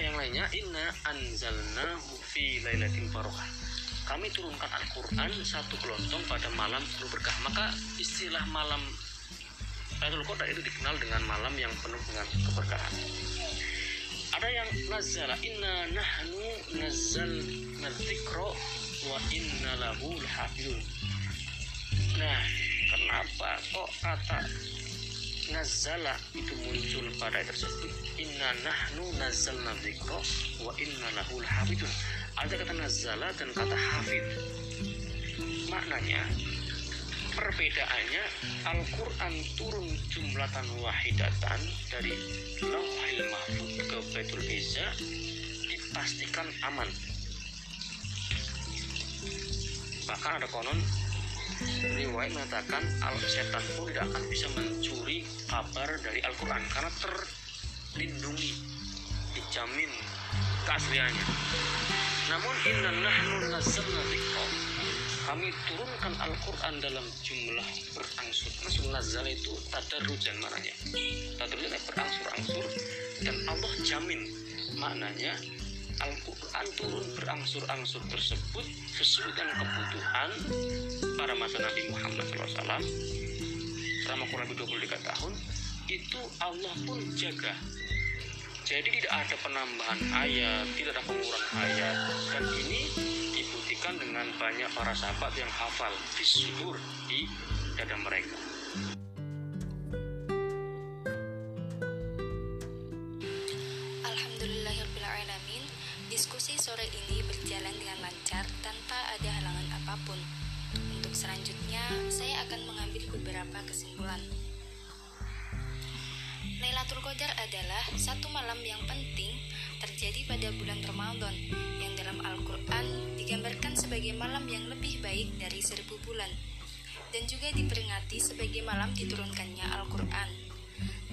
B: yang lainnya inna anzalnahu fi lailatul barakah kami turunkan Al-Quran satu kelontong pada malam penuh berkah. Maka istilah malam Lailatul Qadar itu dikenal dengan malam yang penuh dengan keberkahan. Ada yang nazala inna nahnu nazzal nadzikra wa inna lahu lahafizun. Nah, kenapa kok kata nazala itu muncul pada ayat tersebut? Inna nahnu nazzal nadzikra wa inna lahu lahafizun. Ada kata nazala dan kata hafid. Maknanya perbedaannya Al-Quran turun jumlatan wahidatan dari Lauhil Mahfud ke Baitul Izza dipastikan aman. Bahkan ada konon riwayat mengatakan al setan pun tidak akan bisa mencuri kabar dari Al-Quran karena terlindungi dijamin keasliannya. Namun inna nahnu nazzalna kami turunkan Al-Quran dalam jumlah berangsur. Maksud nazal itu tadarujan maknanya. Tadarujan berangsur-angsur. Dan Allah jamin maknanya Al-Quran turun berangsur-angsur tersebut sesuai dengan kebutuhan para masa Nabi Muhammad SAW selama kurang lebih 23 tahun itu Allah pun jaga. Jadi tidak ada penambahan ayat tidak ada pengurangan ayat. Dan ini dibuktikan dengan banyak para sahabat yang hafal fisudur di dada mereka.
A: Alhamdulillahirrahmanirrahim Diskusi sore ini berjalan dengan lancar tanpa ada halangan apa pun. Untuk selanjutnya, saya akan mengambil beberapa kesimpulan. Lailatul Qadar adalah satu malam yang penting terjadi pada bulan Ramadan yang dalam Al-Quran digambarkan sebagai malam yang lebih baik dari seribu bulan dan juga diperingati sebagai malam diturunkannya Al-Quran.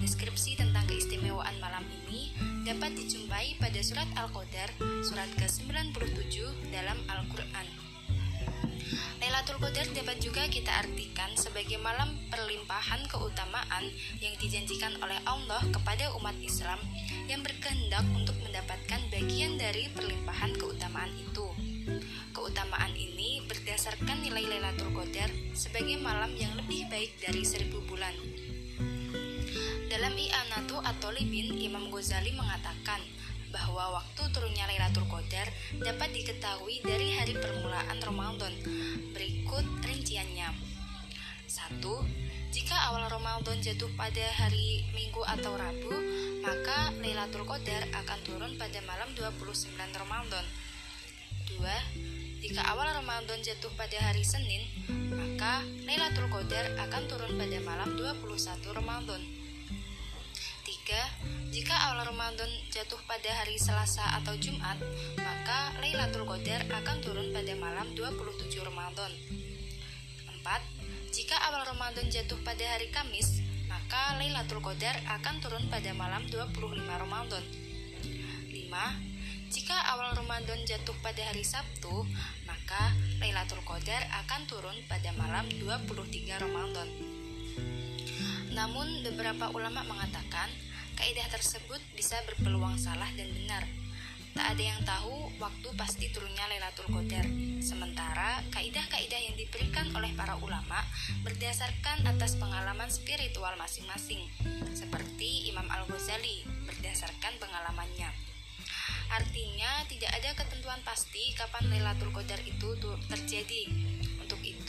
A: Deskripsi tentang keistimewaan malam ini dapat dijumpai pada surat Al-Qadar, surat ke-97 dalam Al-Quran. Lailatul Qadar dapat juga kita artikan sebagai malam perlimpahan keutamaan yang dijanjikan oleh Allah kepada umat Islam yang berkehendak untuk mendapatkan bagian dari perlimpahan keutamaan itu. Keutamaan ini berdasarkan nilai Lailatul Qadar sebagai malam yang lebih baik dari seribu bulan. Dalam I'anatu atau Libin, Imam Ghazali mengatakan, bahwa waktu turunnya Lailatul Qadar dapat diketahui dari hari permulaan Ramadan. Berikut rinciannya. 1. Jika awal Ramadan jatuh pada hari Minggu atau Rabu, maka Lailatul Qadar akan turun pada malam 29 Ramadan. 2. Jika awal Ramadan jatuh pada hari Senin, maka Lailatul Qadar akan turun pada malam 21 Ramadan. 3. Jika awal Ramadan jatuh pada hari Selasa atau Jumat, maka Lailatul Qadar akan turun pada malam 27 Ramadan. 4. Jika awal Ramadan jatuh pada hari Kamis, maka Lailatul Qadar akan turun pada malam 25 Ramadan. 5. Jika awal Ramadan jatuh pada hari Sabtu, maka Lailatul Qadar akan turun pada malam 23 Ramadan. Namun beberapa ulama mengatakan kaidah tersebut bisa berpeluang salah dan benar. Tak ada yang tahu waktu pasti turunnya Lailatul Qadar. Sementara kaidah-kaidah yang diberikan oleh para ulama berdasarkan atas pengalaman spiritual masing-masing, seperti Imam Al-Ghazali berdasarkan pengalamannya. Artinya tidak ada ketentuan pasti kapan Lailatul Qadar itu terjadi.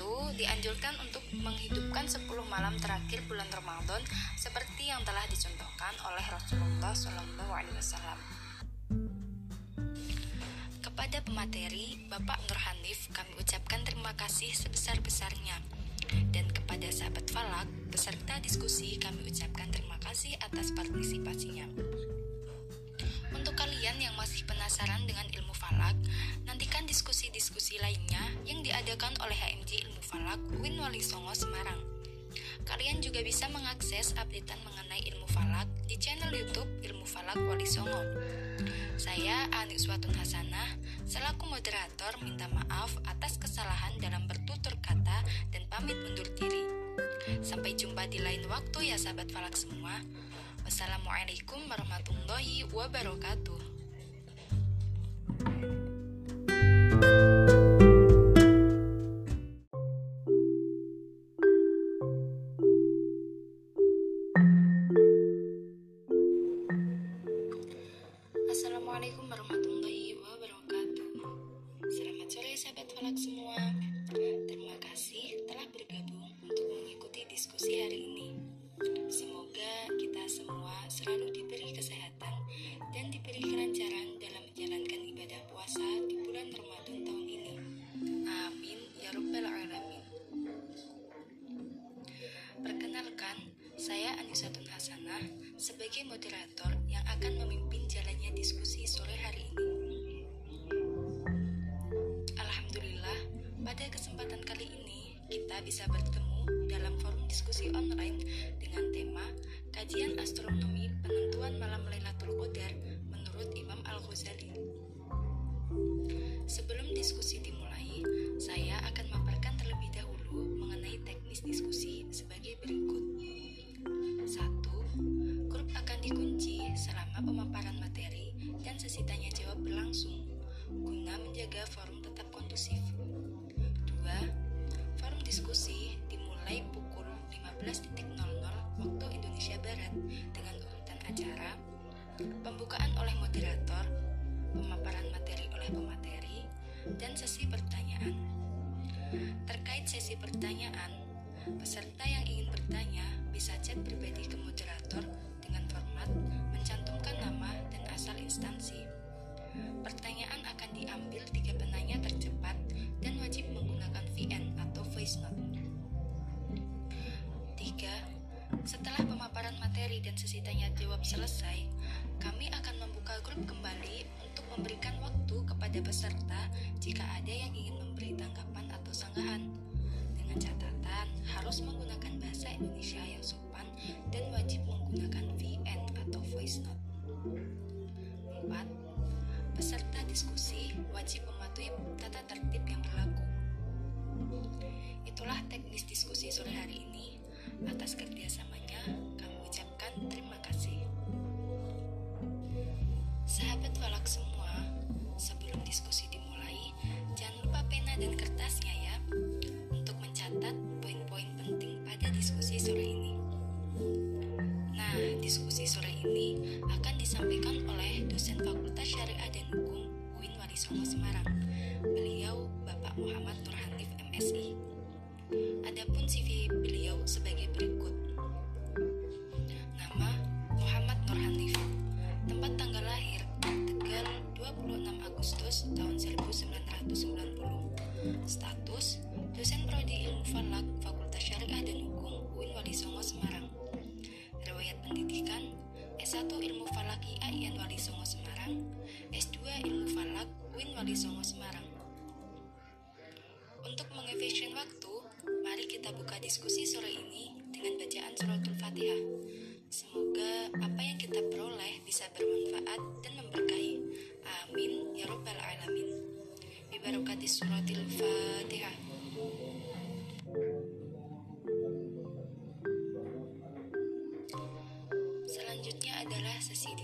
A: Itu, dianjurkan untuk menghidupkan 10 malam terakhir bulan Ramadan seperti yang telah dicontohkan oleh Rasulullah SAW. Kepada pemateri, Bapak Nur Hanif, kami ucapkan terima kasih sebesar-besarnya. Dan kepada sahabat Falak, peserta diskusi, kami ucapkan terima kasih atas partisipasinya. Kalian yang masih penasaran dengan ilmu falak, nantikan diskusi-diskusi lainnya yang diadakan oleh HMJ Ilmu Falak UIN Wali Songo Semarang. Kalian juga bisa mengakses updatean mengenai ilmu falak di channel YouTube Ilmu Falak Wali Songo. Saya Aniswatun Hasanah, selaku moderator minta maaf atas kesalahan dalam bertutur kata dan pamit undur diri. Sampai jumpa di lain waktu ya sahabat falak semua. Wassalamualaikum warahmatullahi wabarakatuh. Assalamualaikum pembukaan oleh moderator, pemaparan materi oleh pemateri, dan sesi pertanyaan. Terkait sesi pertanyaan, peserta yang ingin bertanya bisa chat pribadi ke moderator dengan format mencantumkan nama dan asal instansi. Pertanyaan akan diambil tiga penanya tercepat dan wajib menggunakan VN atau voice note. 3. Setelah pemaparan materi dan sesi tanya jawab selesai, kembali untuk memberikan waktu kepada peserta jika ada yang ingin memberi tanggapan atau sanggahan. Dengan catatan harus menggunakan bahasa Indonesia yang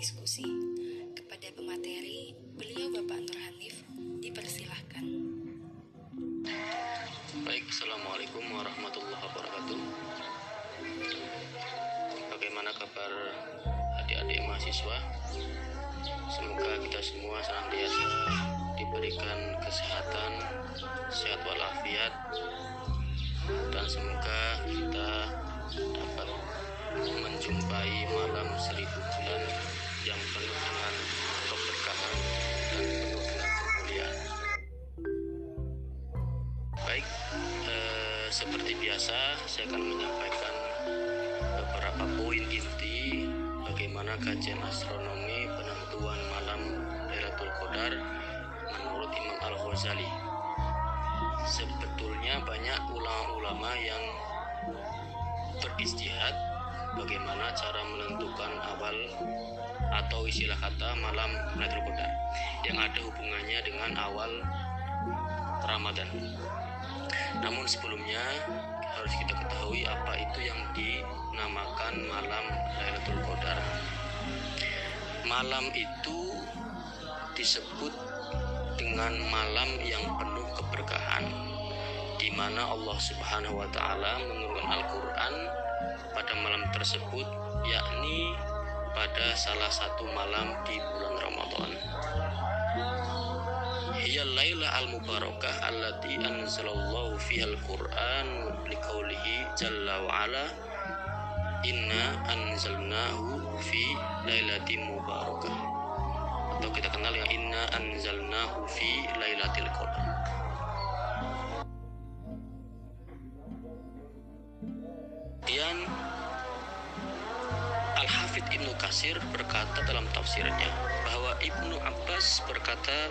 A: diskusi. Kepada pemateri, beliau Bapak Nur Hanif dipersilahkan.
B: Baik, Assalamualaikum warahmatullahi wabarakatuh. Bagaimana kabar adik-adik mahasiswa? Semoga kita semua senantiasa diberikan kesehatan, sehat walafiat, dan semoga kita dapat menjumpai malam seribu bulan yang penuh dengan keberkahan dan penuh dengan kemuliaan. Baik, eh, seperti biasa saya akan menyampaikan beberapa poin inti bagaimana kajian astronomi penentuan malam Lailatul Qadar menurut Imam Al-Ghazali. Sebetulnya banyak ulama-ulama yang beristihad bagaimana cara menentukan awal atau istilah kata malam Lailatul Qadar yang ada hubungannya dengan awal Ramadan. Namun sebelumnya harus kita ketahui apa itu yang dinamakan malam Lailatul Qadar. Malam itu disebut dengan malam yang penuh keberkahan di mana Allah Subhanahu wa taala menurunkan Al-Qur'an pada malam tersebut yakni pada salah satu malam di bulan Ramadan. Hiya laila al-mubarakah allati anzalallahu fiha al-Qur'an liqaulihi jalla wa ala. Inna anzalnahu fi lailatin mubarakah. Atau kita kenal yang inna anzalnahu fi lailatul qadar Kemudian Al-Hafidh Ibnu Kasir berkata dalam tafsirnya bahwa Ibnu Abbas berkata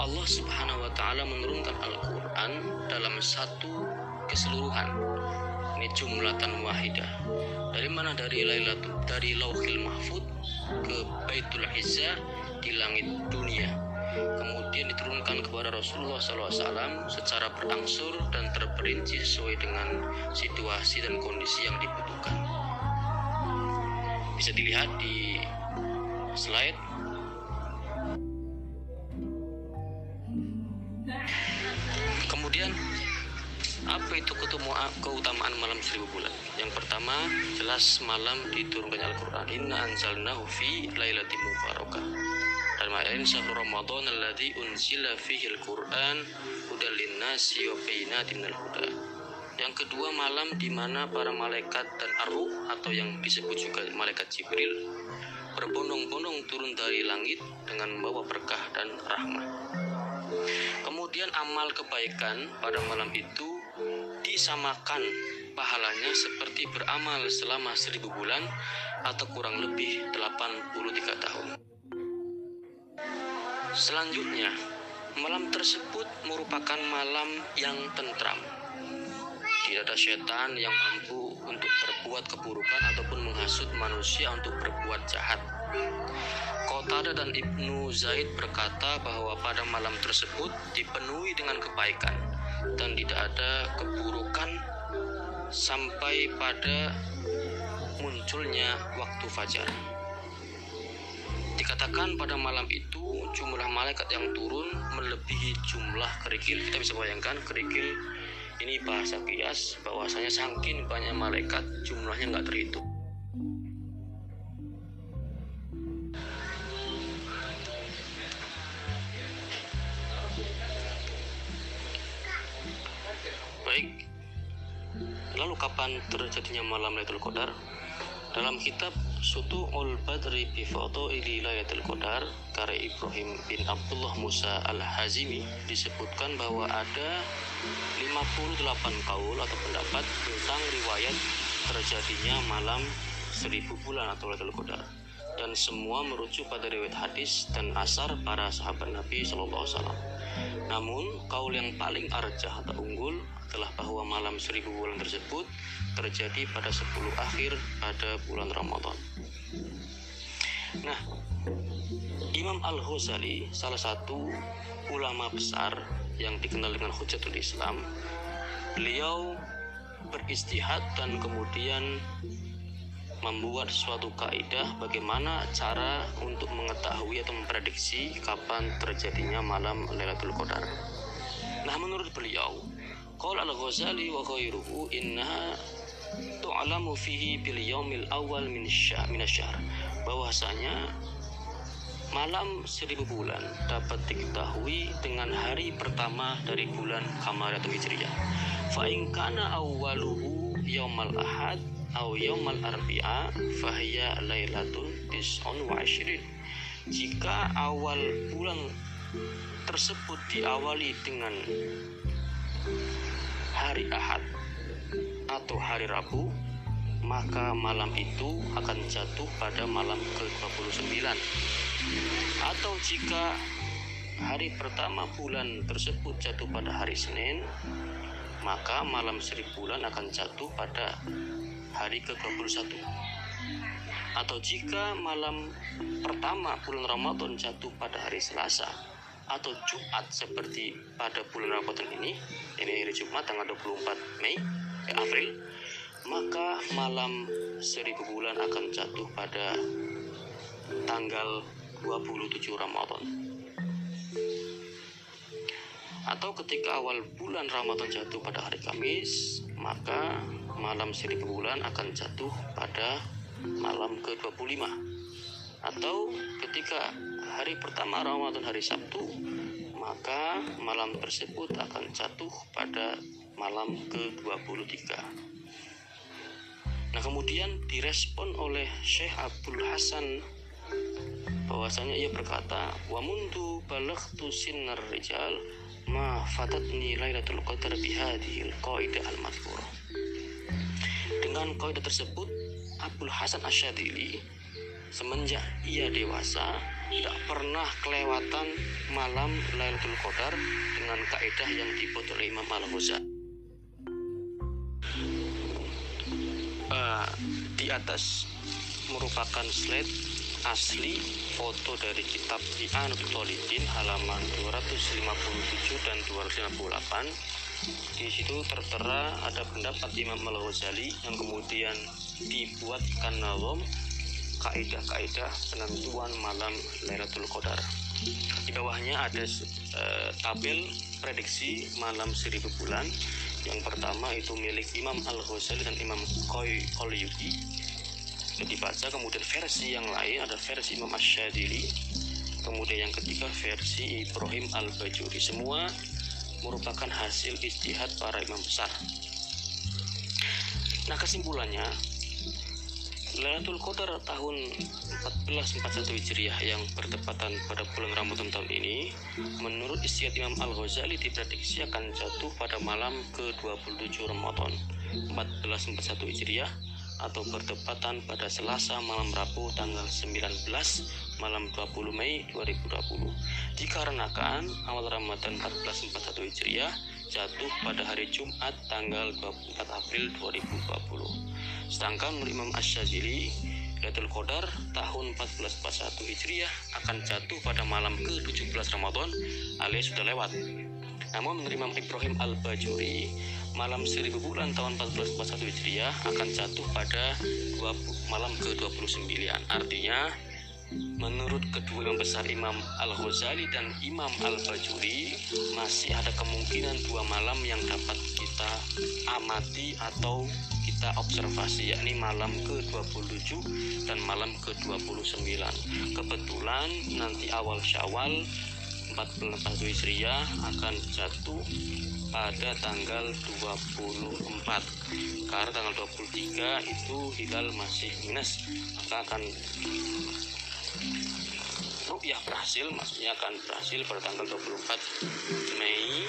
B: Allah Subhanahu wa taala menurunkan Al-Qur'an dalam satu keseluruhan. Ini jumlatan wahidah. Dari mana dari Lailatul dari Lauhil Mahfud ke Baitul Izzah di langit dunia. Kemudian diturunkan kepada Rasulullah SAW secara berangsur dan terperinci sesuai dengan situasi dan kondisi yang dibutuhkan. Bisa dilihat di slide Kemudian apa itu keutamaan malam seribu bulan? Yang pertama jelas malam diturunkannya Al-Quran. Inna anzalnahu fi lailatin mubarakah. Ini syahrul Ramadan alladzi unzila fihi al-Quran hudal linnasi wa bayyinatin minal huda. Yang kedua malam di mana para malaikat dan arwah atau yang disebut juga malaikat Jibril berbondong-bondong turun dari langit dengan membawa berkah dan rahmat. Kemudian amal kebaikan pada malam itu disamakan pahalanya seperti beramal selama seribu bulan atau kurang lebih 83 tahun. Selanjutnya, malam tersebut merupakan malam yang tentram. Tidak ada setan yang mampu untuk berbuat keburukan ataupun menghasut manusia untuk berbuat jahat. Qatada dan Ibnu Zaid berkata bahwa pada malam tersebut dipenuhi dengan kebaikan dan tidak ada keburukan sampai pada munculnya waktu fajar. Dikatakan pada malam itu jumlah malaikat yang turun melebihi jumlah kerikil. Kita bisa bayangkan kerikil ini bahasa kias bahwasanya saking banyak malaikat jumlahnya nggak terhitung. Baik. Lalu kapan terjadinya malam Lailatul Qadar? Dalam kitab Sutu'ul Badri bi Fadhaili Lailatul Qadar karya Ibrahim bin Abdullah Musa Al-Hazimi disebutkan bahwa ada 58 kaul atau pendapat tentang riwayat terjadinya malam seribu bulan atau Lailatul Qadar dan semua merujuk pada riwayat hadis dan asar para sahabat Nabi Shallallahu Alaihi Wasallam. Namun, kaul yang paling arjah atau unggul adalah bahwa malam seribu bulan tersebut terjadi pada 10 akhir pada bulan Ramadan. Nah, Imam Al-Ghazali salah satu ulama besar yang dikenal dengan Hujatul Islam. Beliau beristihad dan kemudian membuat suatu kaidah bagaimana cara untuk mengetahui atau memprediksi kapan terjadinya malam Lailatul Qadar. Nah, menurut beliau, Qala al-Ghazali wa ghairuhu innaha tu'lamu fihi bil yaumil awal min syahr min syahr bahwasanya malam seribu bulan dapat diketahui dengan hari pertama dari bulan Kamar atau Hijriah. Fa in kana awwaluhu yaumal ahad aw yaumal arbi'a fahiya lailatun tis'un wa ashirin. Jika awal bulan tersebut diawali dengan hari Ahad atau hari Rabu, maka malam itu akan jatuh pada malam ke-29. Atau jika hari pertama bulan tersebut jatuh pada hari Senin, maka malam seribu bulan akan jatuh pada hari ke-21. Atau jika malam pertama bulan Ramadan jatuh pada hari Selasa, atau Jumat seperti pada bulan Ramadan ini, ini hari Jumat tanggal 24 Mei, eh, April, maka malam seribu bulan akan jatuh pada tanggal 27 Ramadan. Atau ketika awal bulan Ramadan jatuh pada hari Kamis, maka malam seribu bulan akan jatuh pada malam ke-25. Atau ketika hari pertama Ramadan hari Sabtu, maka malam tersebut akan jatuh pada malam ke-23. Nah, kemudian direspon oleh Syekh Abdul Hasan bahwasanya ia berkata, "Wa mundu balaghtu sinnar rijal ma fatatni lailatul qadar bihadhil qaidah al-madhkurah." Dengan kaidah tersebut, Abdul Hasan Asyadili semenjak ia dewasa tidak pernah kelewatan malam Lailatul Qadar dengan kaidah yang dibuat oleh Imam Al-Ghazali. Uh, di atas merupakan slide asli foto dari kitab I'anatul Talibin halaman 257 dan 258 di situ tertera ada pendapat Imam Al-Ghazali yang kemudian dibuatkan nazam kaidah-kaidah penentuan malam Lailatul Qadar. Di bawahnya ada uh, tabel prediksi malam seribu bulan. Yang pertama itu milik Imam Al-Ghazali dan Imam Qoi Qalyubi. Dibaca kemudian versi yang lain ada versi Imam Asyadili. Kemudian yang ketiga versi Ibrahim Al-Bajuri. Semua merupakan hasil istihad para imam besar. Nah kesimpulannya Lailatul Qadar tahun 1441 Hijriah yang bertepatan pada bulan Ramadan tahun ini menurut istihad Imam Al-Ghazali diprediksi akan jatuh pada malam ke-27 Ramadan 1441 Hijriah atau bertepatan pada Selasa malam Rabu tanggal 19 malam 20 Mei 2020 dikarenakan awal Ramadan 1441 Hijriah jatuh pada hari Jumat tanggal 24 April 2020 sedangkan menurut Imam Ash-Shazili Lailatul Qadar tahun 1441 Hijriah akan jatuh pada malam ke-17 Ramadan alias sudah lewat namun menurut Imam Ibrahim Al-Bajuri malam seribu bulan tahun 1441 Hijriah akan jatuh pada 20, malam ke-29. Artinya menurut kedua yang besar Imam Al-Ghazali dan Imam Al-Bajuri masih ada kemungkinan dua malam yang dapat kita amati atau kita observasi yakni malam ke-27 dan malam ke-29 kebetulan nanti awal syawal 14 Hijriah akan jatuh pada tanggal 24 karena tanggal 23 itu hilal masih minus maka akan rupiah berhasil maksudnya akan berhasil pada tanggal 24 Mei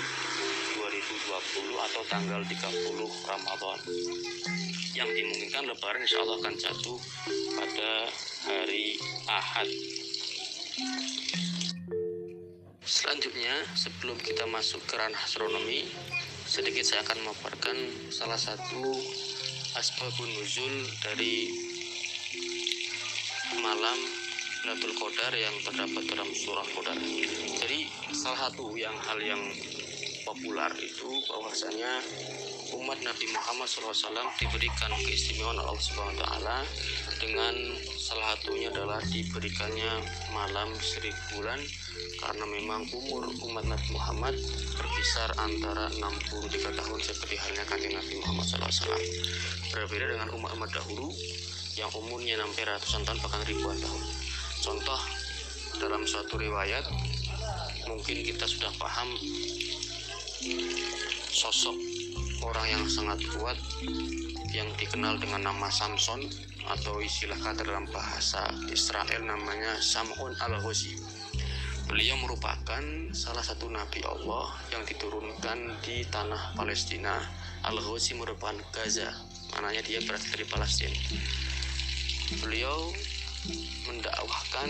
B: 2020 atau tanggal 30 Ramadan. Yang dimungkinkan lebaran insya Allah akan jatuh pada hari Ahad Selanjutnya, sebelum kita masuk ke ranah astronomi, sedikit saya akan memaparkan salah satu asbabun nuzul dari malam Lailatul Qadar yang terdapat dalam surah Qadar. Jadi salah satu yang hal yang populer itu bahwasanya umat Nabi Muhammad SAW diberikan keistimewaan Allah Subhanahu wa taala dengan salah satunya adalah diberikannya malam seribu bulan karena memang umur umat Nabi Muhammad berkisar antara 63 tahun seperti halnya kanjeng Nabi Muhammad SAW berbeda dengan umat-umat dahulu yang umurnya sampai ratusan tahun bahkan ribuan tahun. Contoh dalam suatu riwayat mungkin kita sudah paham sosok orang yang sangat kuat yang dikenal dengan nama Samson atau istilah kata dalam bahasa Israel namanya Sam'un al-Ghazi. Beliau merupakan salah satu nabi Allah yang diturunkan di tanah Palestina. Al-Ghazi merupakan Gaza, mananya dia berasal dari Palestina. Beliau mendakwahkan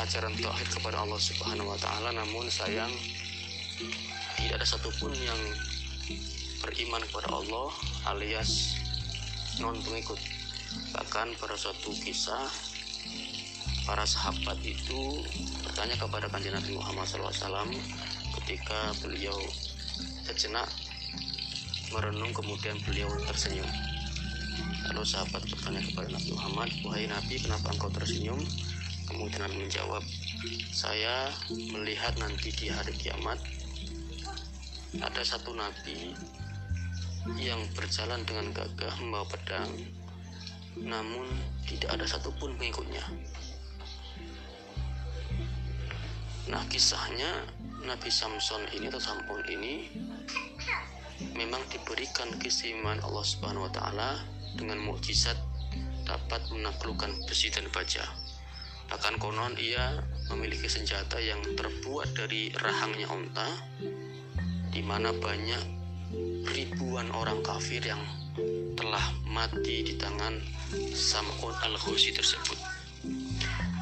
B: ajaran tauhid kepada Allah Subhanahu wa taala namun sayang tidak ada satupun yang beriman kepada Allah alias non pengikut. Bahkan pada suatu kisah para sahabat itu bertanya kepada kanjeng Nabi Muhammad SAW ketika beliau sejenak merenung kemudian beliau tersenyum. Lalu sahabat bertanya kepada Nabi Muhammad wahai Nabi kenapa engkau tersenyum? Kemudian Nabi menjawab saya melihat nanti di hari kiamat ada satu nabi yang berjalan dengan gagah membawa pedang namun tidak ada satupun pengikutnya nah kisahnya Nabi Samson ini atau Sampun ini memang diberikan keistimewaan Allah Subhanahu wa taala dengan mukjizat dapat menaklukkan besi dan baja. Bahkan konon ia memiliki senjata yang terbuat dari rahangnya unta di mana banyak ribuan orang kafir yang telah mati di tangan Sam'un al-Husi tersebut.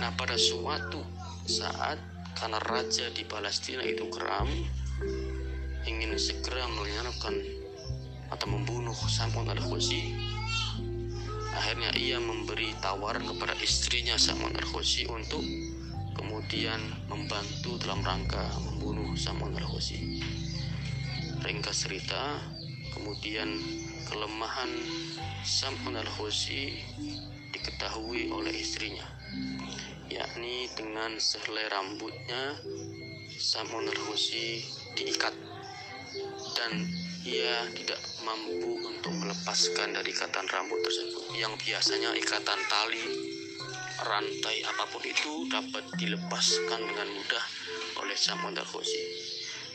B: Nah, pada suatu saat karena raja di Palestina itu geram ingin segera menyerahkan atau membunuh Sam'un al-Husi akhirnya ia memberi tawaran kepada istrinya Sam'un al-Husi untuk kemudian membantu dalam rangka membunuh Sam'un al-Husi ringkas cerita kemudian kelemahan Sam'un al-Husi diketahui oleh istrinya yakni dengan sehelai rambutnya Sam'un al-Husi diikat dan ia tidak mampu untuk melepaskan dari ikatan rambut tersebut. Yang biasanya ikatan tali rantai apa pun itu dapat dilepaskan dengan mudah oleh Sam'un al-Husi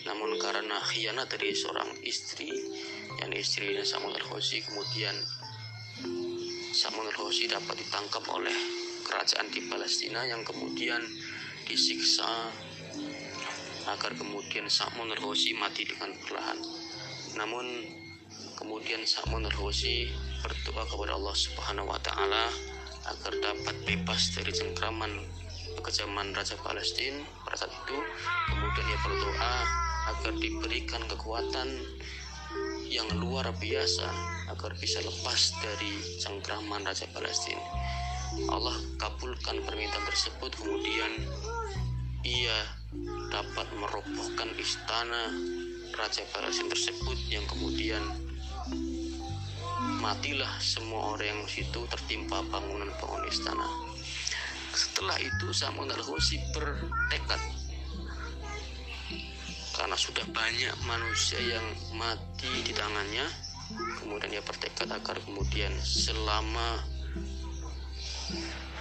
B: namun karena khianat dari seorang istri yang istrinya Samuel al-Hosi kemudian Samuel al-Hosi dapat ditangkap oleh kerajaan di Palestina yang kemudian disiksa agar kemudian Samuel al-Hosi mati dengan perlahan. Namun kemudian Sa'mun al-Husi berdoa kepada Allah Subhanahu wa taala agar dapat bebas dari cengkraman kekejaman Raja Palestina pada saat itu. Kemudian ia berdoa agar diberikan kekuatan yang luar biasa agar bisa lepas dari cengkraman Raja Palestina Allah kabulkan permintaan tersebut kemudian ia dapat merobohkan istana Raja Palestina tersebut yang kemudian matilah semua orang yang situ tertimpa bangunan-bangunan istana. Setelah itu Samun al-Husi bertekad karena sudah banyak manusia yang mati di tangannya kemudian dia bertekad agar kemudian selama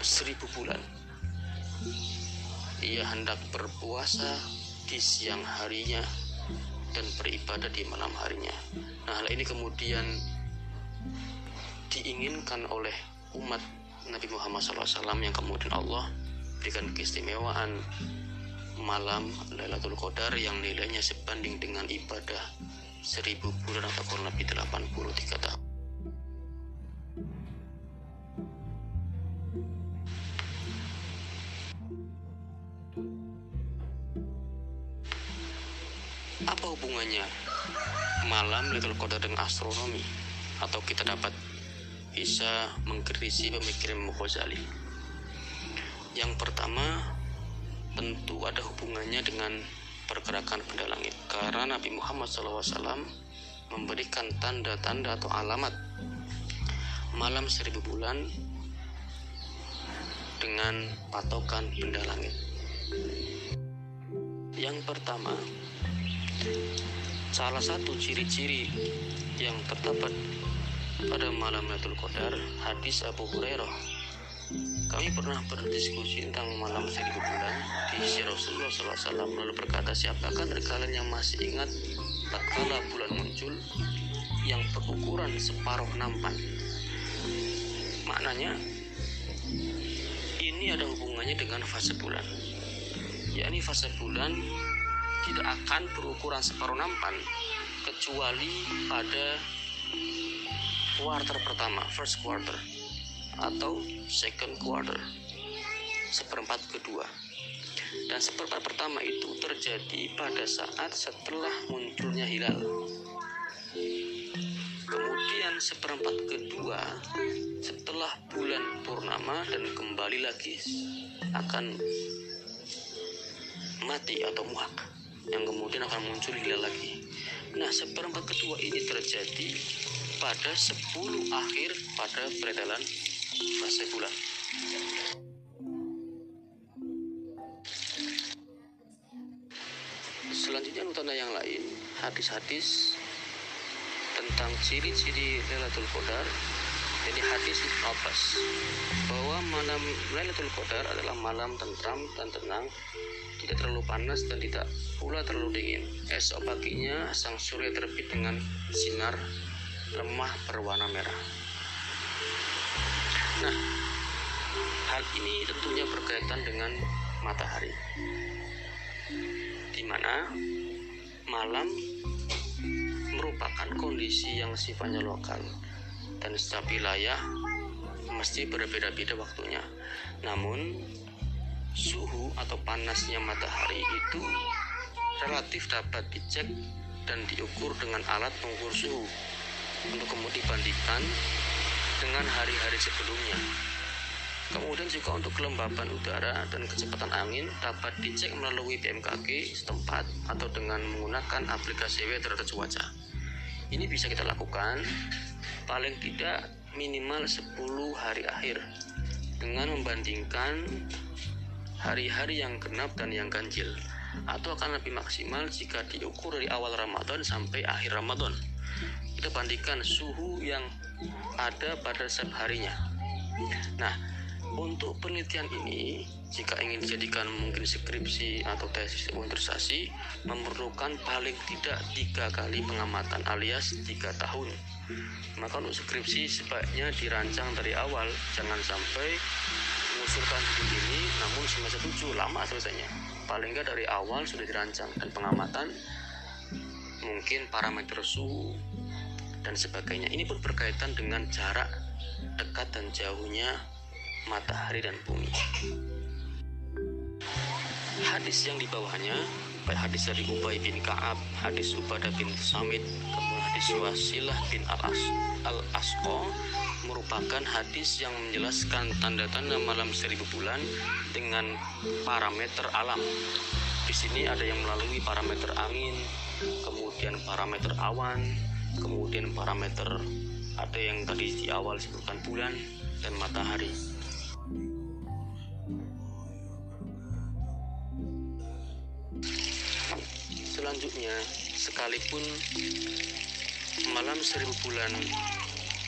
B: seribu bulan ia hendak berpuasa di siang harinya dan beribadah di malam harinya. Nah, hal ini kemudian diinginkan oleh umat Nabi Muhammad SAW yang kemudian Allah berikan keistimewaan malam Lailatul Qadar yang nilainya sebanding dengan ibadah seribu bulan atau kurang lebih 83 tahun. Apa hubungannya malam Lailatul Qadar dengan astronomi? Atau kita dapat bisa mengkritisi pemikiran Ghazali. Yang pertama, tentu ada hubungannya dengan pergerakan benda langit. Karena Nabi Muhammad SAW memberikan tanda-tanda atau alamat malam seribu bulan dengan patokan benda langit. Yang pertama, salah satu ciri-ciri yang terdapat pada malam Lailatul Qadar hadis Abu Hurairah kami pernah berdiskusi tentang malam seribu bulan di sisi Rasulullah SAW lalu berkata siapakah dari kalian yang masih ingat tatkala bulan muncul yang berukuran separuh nampan? Maknanya ini ada hubungannya dengan fase bulan. Yakni fase bulan tidak akan berukuran separuh nampan kecuali pada quarter pertama, first quarter atau second quarter, seperempat kedua. Dan seperempat pertama itu terjadi pada saat setelah munculnya hilal. Kemudian seperempat kedua setelah bulan purnama dan kembali lagi akan mati atau muhak yang kemudian akan muncul hilal lagi. Nah, seperempat kedua ini terjadi pada 10 akhir pada peredaran fase bulan. Selanjutnya tanda yang lain, hadis-hadis tentang ciri-ciri Lailatul Qadar. Jadi hadis Abbas bahwa malam Lailatul Qadar adalah malam tentram dan tenang tidak terlalu panas dan tidak pula terlalu dingin. Esok paginya sang surya terbit dengan sinar lemah berwarna merah nah hal ini tentunya berkaitan dengan matahari di mana malam merupakan kondisi yang sifatnya lokal dan setiap wilayah mesti berbeda-beda waktunya. Namun suhu atau panasnya matahari itu relatif dapat dicek dan diukur dengan alat pengukur suhu untuk kemudian dibandingkan dengan hari-hari sebelumnya. Kemudian juga untuk kelembapan udara dan kecepatan angin dapat dicek melalui BMKG setempat atau dengan menggunakan aplikasi weather cuaca. Ini bisa kita lakukan paling tidak minimal 10 hari akhir dengan membandingkan hari-hari yang genap dan yang ganjil atau akan lebih maksimal jika diukur dari awal Ramadan sampai akhir Ramadan kita bandingkan suhu yang ada pada setiap harinya. Nah untuk penelitian ini jika ingin dijadikan mungkin skripsi atau tesis administrasi memerlukan paling tidak tiga kali pengamatan alias tiga tahun. Maka untuk skripsi sebaiknya dirancang dari awal jangan sampai mengusulkan seperti ini namun semester tujuh lama selesainya. Paling nggak dari awal sudah dirancang dan pengamatan mungkin parameter suhu dan sebagainya. Ini pun berkaitan dengan jarak dekat dan jauhnya matahari dan bumi. Hadis yang di bawahnya, baik hadis dari Ubay bin Ka'ab, hadis Ubadah bin Samit, kemudian hadis Wasilah bin Al-Asqa, merupakan hadis yang menjelaskan tanda-tanda malam seribu bulan dengan parameter alam. Di sini ada yang melalui parameter angin, kemudian parameter awan, kemudian parameter ada yang tadi di awal disebutkan bulan dan matahari. Selanjutnya, sekalipun malam seribu bulan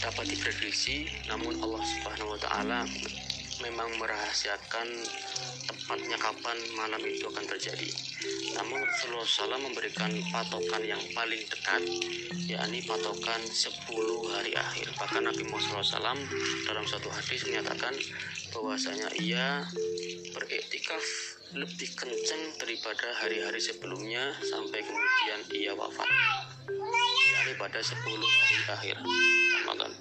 B: dapat diprediksi, namun Allah Subhanahu wa taala memang merahasiakan tepatnya kapan malam itu akan terjadi. Namun Rasulullah SAW memberikan patokan yang paling dekat, yakni patokan 10 hari akhir. Bahkan Nabi Muhammad SAW dalam satu hadis menyatakan bahwasanya ia beriktikaf lebih kencang daripada hari-hari sebelumnya sampai kemudian ia wafat. Yakni pada 10 hari akhir Ramadan.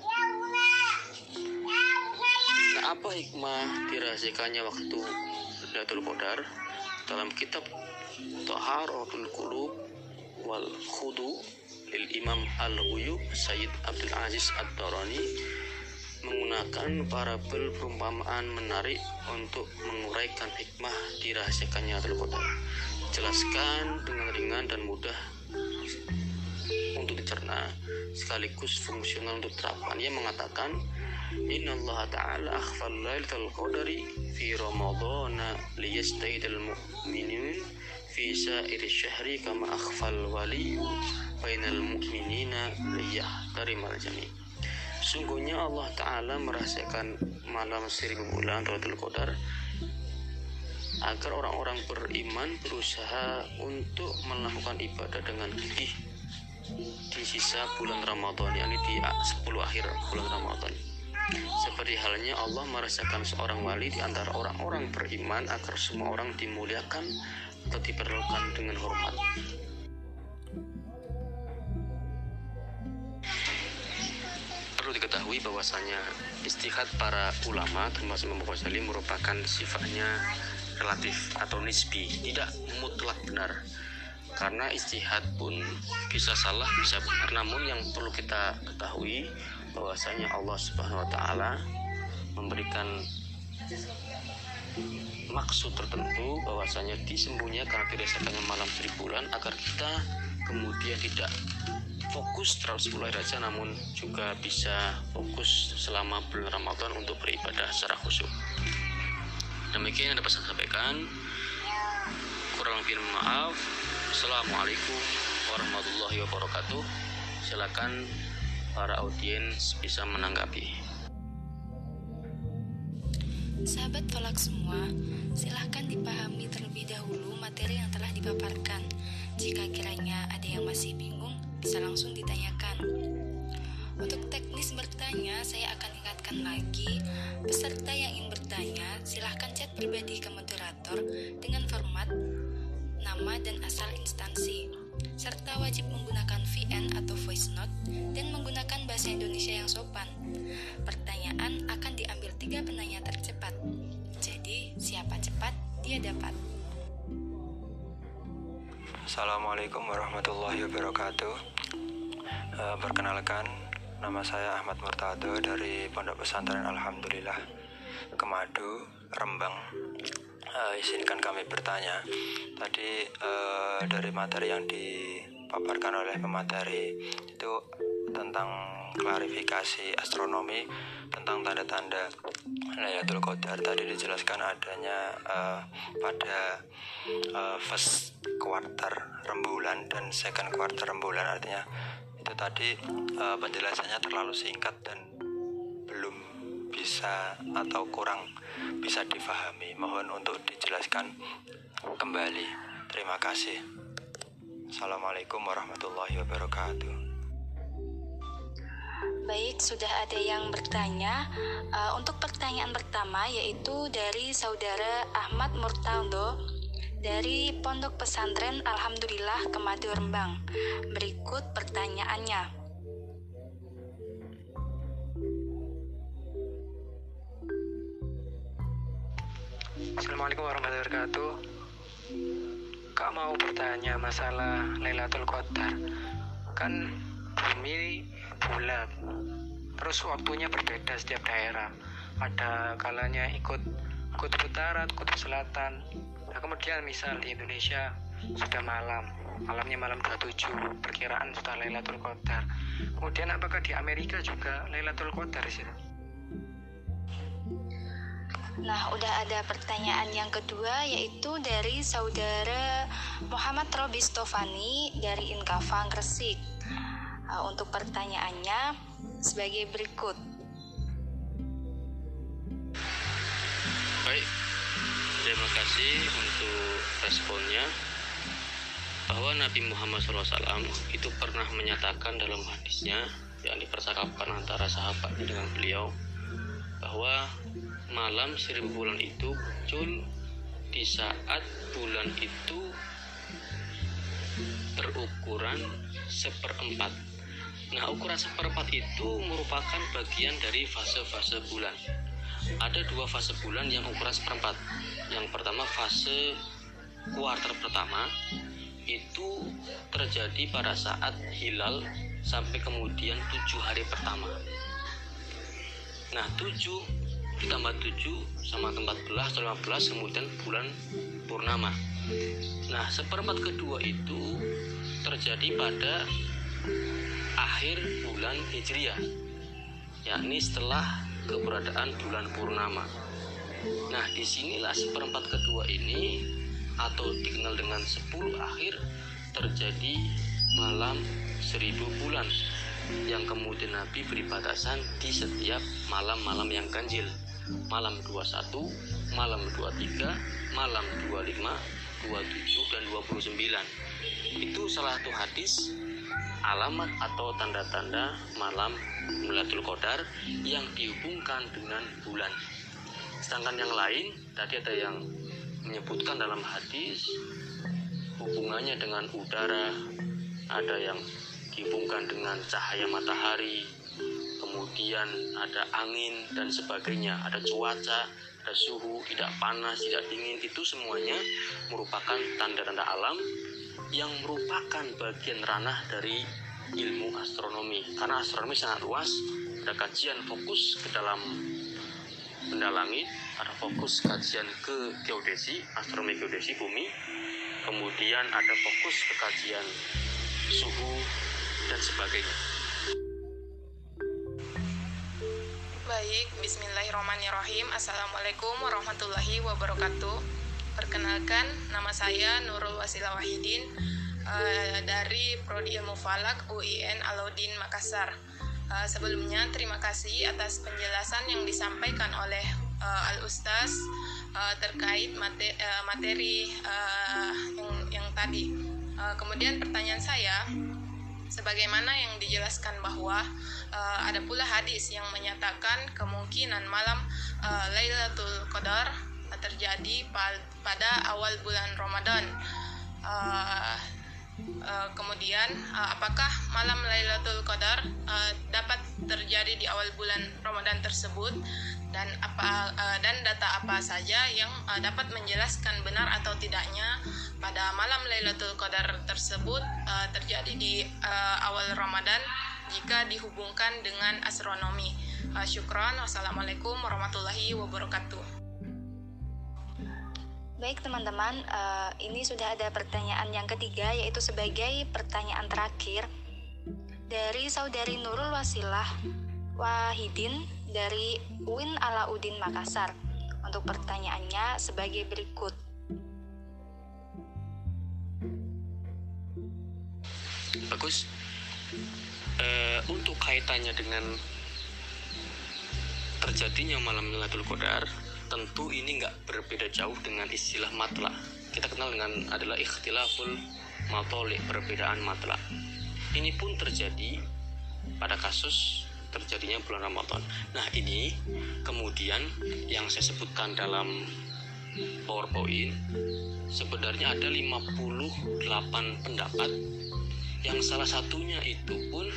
B: Apa hikmah dirahasiakannya waktu Lailatul Qadar dalam kitab Taharatul Qulub wal Khudu lil Imam Al-Ghuyub Sayyid Abdul Aziz Ad-Darani menggunakan parabel perumpamaan menarik untuk menguraikan hikmah dirahasiakannya Lailatul Qadar. Jelaskan dengan ringan dan mudah untuk dicerna sekaligus fungsional untuk terapan. Ia mengatakan Inna Allah Ta'ala akhfal lailatul qadari fi ramadana liyastaidal mu'minin fi sa'iri syahri kama akhfal waliyu bainal mu'minina liyahtarimal jami' Sungguhnya Allah Ta'ala merahasiakan malam seribu bulan Lailatul Qadar agar orang-orang beriman berusaha untuk melakukan ibadah dengan gigih di sisa bulan Ramadan yakni di 10 akhir bulan Ramadan seperti halnya Allah merasakan seorang wali di antara orang-orang beriman agar semua orang dimuliakan atau diperlukan dengan hormat. Perlu diketahui bahwasanya istihad para ulama termasuk Imam Ghazali merupakan sifatnya relatif atau nisbi, tidak mutlak benar. Karena istihad pun bisa salah, bisa benar. Namun yang perlu kita ketahui bahwasanya Allah Subhanahu wa taala memberikan maksud tertentu bahwasanya disembunyikan dirasakannya malam seribu bulan agar kita kemudian tidak fokus 10 hari saja namun juga bisa fokus selama bulan Ramadan untuk beribadah secara khusyuk. Demikian yang dapat saya sampaikan. Kurang lebih maaf. Assalamualaikum warahmatullahi wabarakatuh. Silakan para audiens bisa menanggapi.
A: Sahabat tolak semua, silahkan dipahami terlebih dahulu materi yang telah dipaparkan. Jika kiranya ada yang masih bingung, bisa langsung ditanyakan. Untuk teknis bertanya, saya akan ingatkan lagi, peserta yang ingin bertanya, silahkan chat pribadi ke moderator dengan format nama dan asal instansi serta wajib menggunakan VN atau voice note dan menggunakan bahasa Indonesia yang sopan. Pertanyaan akan diambil tiga penanya tercepat. Jadi, siapa cepat, dia dapat.
C: Assalamualaikum warahmatullahi wabarakatuh. E, perkenalkan, nama saya Ahmad Murtado dari Pondok Pesantren Alhamdulillah Kemadu, Rembang uh, izinkan kami bertanya. Tadi uh, dari materi yang dipaparkan oleh pemateri itu tentang klarifikasi astronomi tentang tanda-tanda Laylatul Qadar tadi dijelaskan adanya uh, pada uh, first quarter rembulan dan second quarter rembulan artinya itu tadi uh, penjelasannya terlalu singkat dan bisa atau kurang bisa difahami. Mohon untuk dijelaskan kembali. Terima kasih. Assalamualaikum warahmatullahi wabarakatuh.
A: Baik, sudah ada yang bertanya. Uh, untuk pertanyaan pertama yaitu dari saudara Ahmad Murtaldo dari Pondok Pesantren Alhamdulillah Kemadu Rembang. Berikut pertanyaannya.
D: Assalamualaikum warahmatullahi wabarakatuh. Kak mau bertanya masalah Lailatul Qadar. Kan bumi bulat. Terus waktunya berbeda setiap daerah. Ada kalanya ikut kutub utara, kutub selatan. Nah, kemudian misal di Indonesia sudah malam, malamnya malam 27, perkiraan sudah Lailatul Qadar. Kemudian apakah di Amerika juga Lailatul Qadar sih?
G: Nah, udah ada pertanyaan yang kedua yaitu dari saudara Muhammad Robi Stofani dari Inkafang Gresik. Uh, untuk pertanyaannya sebagai berikut.
B: Baik, terima kasih untuk responnya bahwa Nabi Muhammad SAW itu pernah menyatakan dalam hadisnya yang dipercakapkan antara sahabatnya dengan beliau bahwa malam seribu bulan itu muncul di saat bulan itu berukuran seperempat. Nah, ukuran seperempat itu merupakan bagian dari fase-fase bulan. Ada dua fase bulan yang ukuran seperempat. Yang pertama fase kuarter pertama itu terjadi pada saat hilal sampai kemudian tujuh hari pertama. Nah, tujuh ditambah 7 sama 14 atau 15 kemudian bulan purnama. Nah seperempat kedua itu terjadi pada akhir bulan Hijriah yakni setelah keberadaan bulan purnama. Nah di sinilah seperempat kedua ini atau dikenal dengan 10 akhir terjadi malam seribu bulan yang kemudian Nabi beri batasan di setiap malam-malam yang ganjil malam 21, malam 23, malam 25, 27 dan 29. Itu salah satu hadis alamat atau tanda-tanda malam Lailatul Qadar yang dihubungkan dengan bulan. Sedangkan yang lain tadi ada yang menyebutkan dalam hadis hubungannya dengan udara, ada yang dihubungkan dengan cahaya matahari, kemudian ada angin dan sebagainya, ada cuaca, ada suhu, tidak panas, tidak dingin, itu semuanya merupakan tanda-tanda alam yang merupakan bagian ranah dari ilmu astronomi. Karena astronomi sangat luas, ada kajian fokus ke dalam benda langit, ada fokus kajian ke geodesi, astronomi geodesi bumi, kemudian ada fokus ke kajian suhu dan sebagainya.
E: Baik, bismillahirrahmanirrahim. Assalamualaikum warahmatullahi wabarakatuh. Perkenalkan, nama saya Nurul Wasila Wahidin uh, dari Prodi Ilmu Falak UIN Alauddin Makassar. Uh, sebelumnya, terima kasih atas penjelasan yang disampaikan oleh uh, Al Ustaz uh, terkait materi, uh, materi uh, yang, yang tadi. Uh, kemudian pertanyaan saya, sebagaimana yang dijelaskan bahwa uh, ada pula hadis yang menyatakan kemungkinan malam uh, Lailatul Qadar terjadi pada awal bulan Ramadan. Uh, uh, kemudian uh, apakah malam Lailatul Qadar uh, dapat terjadi di awal bulan Ramadan tersebut dan apa uh, dan data apa saja yang uh, dapat menjelaskan benar atau tidaknya pada malam Lailatul Qadar tersebut uh, terjadi di uh, awal Ramadan jika dihubungkan dengan astronomi. Uh, syukron. Wassalamualaikum warahmatullahi wabarakatuh.
G: Baik teman-teman, uh, ini sudah ada pertanyaan yang ketiga yaitu sebagai pertanyaan terakhir dari saudari Nurul Wasilah Wahidin dari UIN Alauddin Makassar. Untuk pertanyaannya sebagai berikut.
B: Bagus. Uh, untuk kaitannya dengan terjadinya malam Lailatul Qadar, tentu ini nggak berbeda jauh dengan istilah matla. Kita kenal dengan adalah ikhtilaful matolik, perbedaan matla. Ini pun terjadi pada kasus terjadinya bulan Ramadan. Nah ini kemudian yang saya sebutkan dalam PowerPoint sebenarnya ada 58 pendapat yang salah satunya itu pun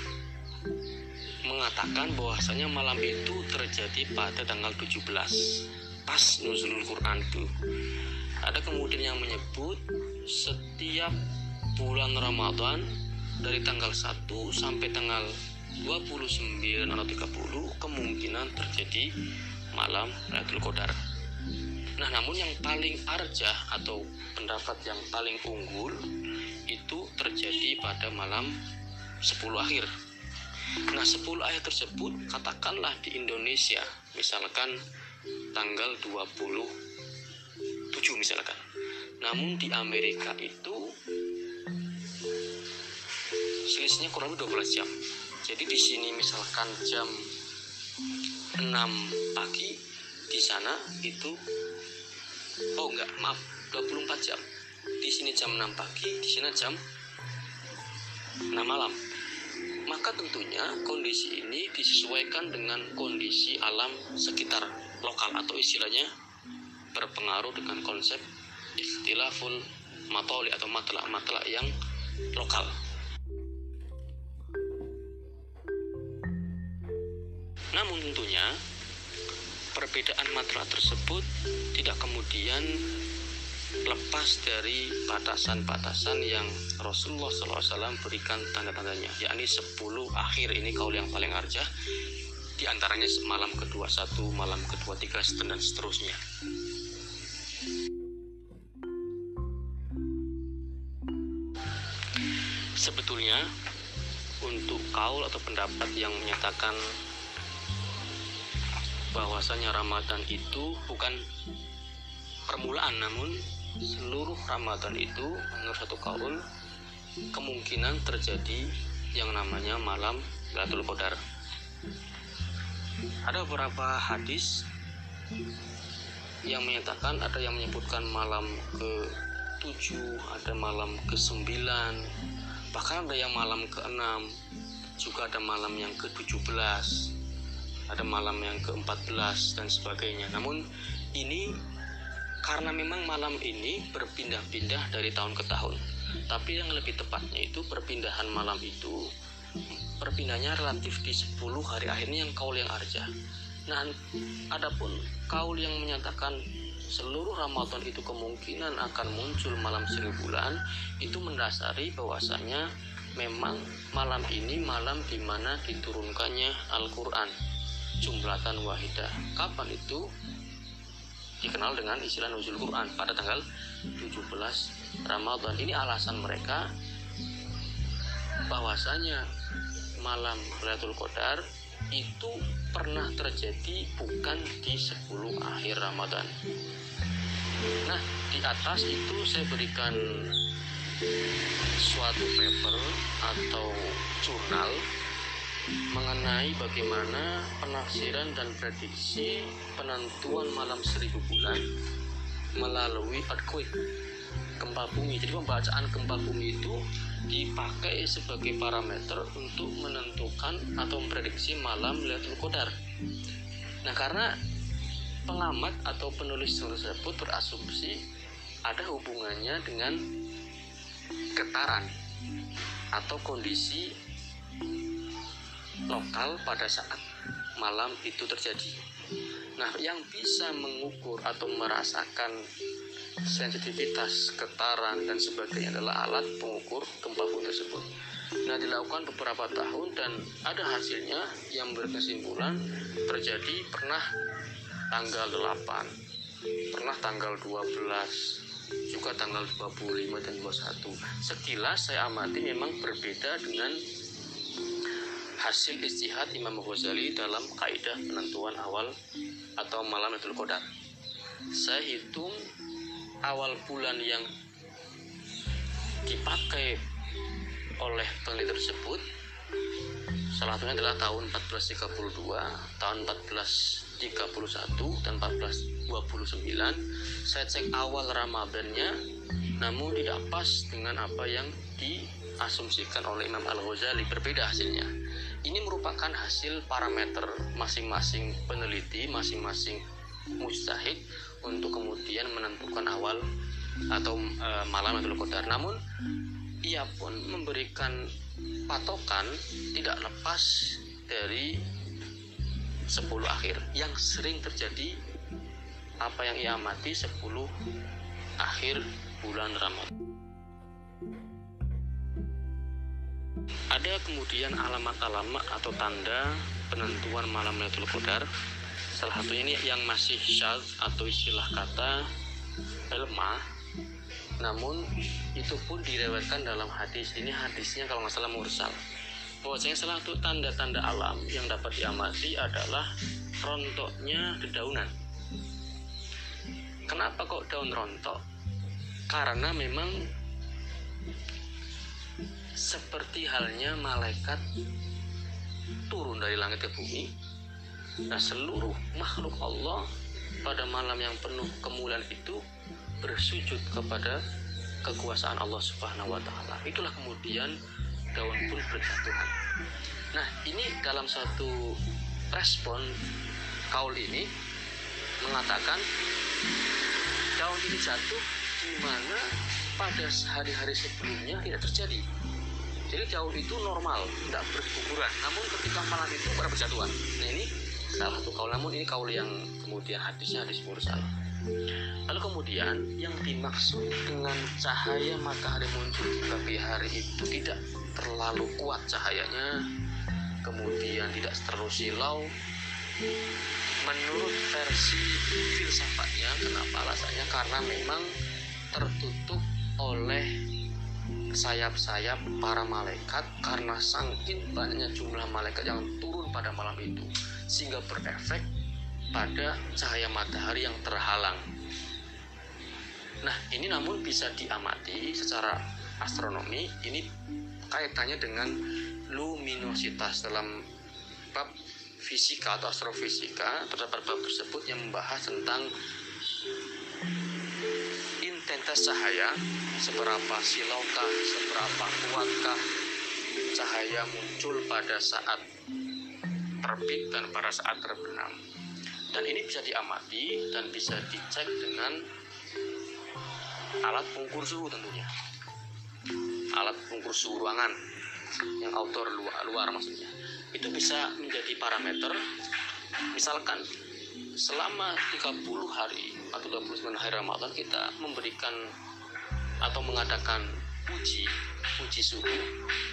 B: mengatakan bahwasanya malam itu terjadi pada tanggal 17 pas nuzulul Quran itu ada kemudian yang menyebut setiap bulan Ramadan dari tanggal 1 sampai tanggal 29 atau 30 kemungkinan terjadi malam Lailatul Qadar. Nah, namun yang paling arjah atau pendapat yang paling unggul itu terjadi pada malam 10 akhir. Nah, 10 akhir tersebut katakanlah di Indonesia, misalkan tanggal 27 misalkan. Namun di Amerika itu selisihnya kurang lebih 12 jam. Jadi di sini misalkan jam 6 pagi di sana itu oh enggak maaf 24 jam. Di sini jam 6 pagi di sini jam 6 malam. Maka tentunya kondisi ini disesuaikan dengan kondisi alam sekitar lokal atau istilahnya berpengaruh dengan konsep istilahful matoli atau matla-matla yang lokal perbedaan matlamat tersebut tidak kemudian lepas dari batasan-batasan yang Rasulullah SAW berikan tanda-tandanya yakni 10 akhir ini kaul yang paling arjah di antaranya malam kedua satu, malam kedua tiga, dan seterusnya. Sebetulnya untuk kaul atau pendapat yang menyatakan bahwasanya Ramadan itu bukan permulaan namun seluruh Ramadan itu menurut satu kaul kemungkinan terjadi yang namanya malam Lailatul Qadar. Ada beberapa hadis yang menyatakan ada yang menyebutkan malam ke 7, ada malam ke 9, bahkan ada yang malam ke 6, juga ada malam yang ke 17 ada malam yang ke-14 dan sebagainya. Namun ini karena memang malam ini berpindah-pindah dari tahun ke tahun. Tapi yang lebih tepatnya itu perpindahan malam itu perpindahnya relatif di 10 hari akhirnya yang kaul yang arja. Nah, adapun kaul yang menyatakan seluruh Ramadan itu kemungkinan akan muncul malam seribu bulan itu mendasari bahwasanya memang malam ini malam di mana diturunkannya Al-Qur'an jumlatan wahidah. Kapan itu? Dikenal dengan istilah nuzul Quran pada tanggal 17 Ramadan. Ini alasan mereka bahwasanya malam Lailatul Qadar itu pernah terjadi bukan di 10 akhir Ramadan. Nah, di atas itu saya berikan suatu paper atau jurnal mengenai bagaimana penafsiran dan prediksi penentuan malam seribu bulan melalui earthquake gempa bumi. Jadi pembacaan gempa bumi itu dipakai sebagai parameter untuk menentukan atau memprediksi malam Lailatul Qadar. Nah, karena pengamat atau penulis tersebut berasumsi ada hubungannya dengan getaran atau kondisi lokal pada saat malam itu terjadi. Nah, yang bisa mengukur atau merasakan sensitivitas, getaran, dan sebagainya adalah alat pengukur gempa bumi tersebut. Nah, dilakukan beberapa tahun dan ada hasilnya yang berkesimpulan terjadi pernah tanggal 8, pernah tanggal 12, juga tanggal 25 dan 21. Sekilas saya amati memang berbeda dengan hasil istihad Imam Ghazali dalam kaidah penentuan awal atau malam Lailatul Qadar. Saya hitung awal bulan yang dipakai oleh peneliti tersebut salah satunya adalah tahun 1432, tahun 1431 dan 1429. Saya cek awal Ramadannya namun tidak pas dengan apa yang diasumsikan oleh Imam Al-Ghazali berbeda hasilnya ini merupakan hasil parameter masing-masing peneliti, masing-masing mustahid untuk kemudian menentukan awal atau e, malam atau Qadar. Namun ia pun memberikan patokan tidak lepas dari 10 akhir yang sering terjadi apa yang ia amati 10 akhir bulan Ramadan. Ada kemudian alamat-alamat atau tanda penentuan malam Lailatul Qadar. Salah satunya ini yang masih syad atau istilah kata lemah. Namun itu pun direwetkan dalam hadis. Ini hadisnya kalau nggak salah mursal. Bahwasanya salah satu tanda-tanda alam yang dapat diamati adalah rontoknya dedaunan. Kenapa kok daun rontok? Karena memang seperti halnya malaikat turun dari langit ke bumi. Nah, seluruh makhluk Allah pada malam yang penuh kemuliaan itu bersujud kepada kekuasaan Allah Subhanahu wa taala. Itulah kemudian daun pun berjatuhan. Nah, ini dalam satu respon kaul ini mengatakan daun ini jatuh di mana pada hari-hari sebelumnya tidak terjadi. Jadi daun itu normal, tidak berguguran. Namun ketika malam itu pada berjatuhan. Nah ini salah satu kaul. Namun ini kaul yang kemudian hadisnya hadis mursal. Lalu kemudian yang dimaksud dengan cahaya matahari muncul di pagi hari itu tidak terlalu kuat cahayanya, kemudian tidak terlalu silau, menurut versi filsafatnya kenapa alasannya karena memang tertutup oleh sayap-sayap para malaikat karena sangkin banyaknya jumlah malaikat yang turun pada malam itu sehingga berefek pada cahaya matahari yang terhalang. Nah, ini namun bisa diamati secara astronomi ini kaitannya dengan luminositas dalam bab fisika atau astrofisika terdapat bab tersebut yang membahas tentang intensitas cahaya seberapa silaukah seberapa kuatkah cahaya muncul pada saat terbit dan pada saat terbenam? Dan ini bisa diamati dan bisa dicek dengan alat pengukur suhu tentunya. Alat pengukur suhu ruangan yang outdoor luar, luar maksudnya. Itu bisa menjadi parameter misalkan selama 30 hari atau 29 hari Ramadan kita memberikan atau mengadakan uji uji suhu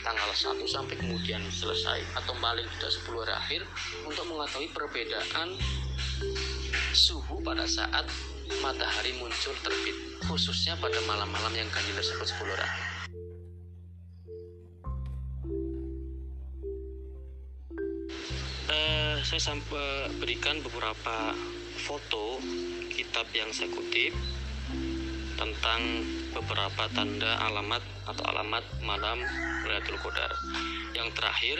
B: tanggal 1 sampai kemudian selesai atau paling tidak 10 hari akhir untuk mengetahui perbedaan suhu pada saat matahari muncul terbit khususnya pada malam-malam yang ganjil tersebut 10 hari akhir. Saya sampai berikan beberapa foto kitab yang saya kutip tentang beberapa tanda alamat atau alamat malam Lailatul Qadar. Yang terakhir,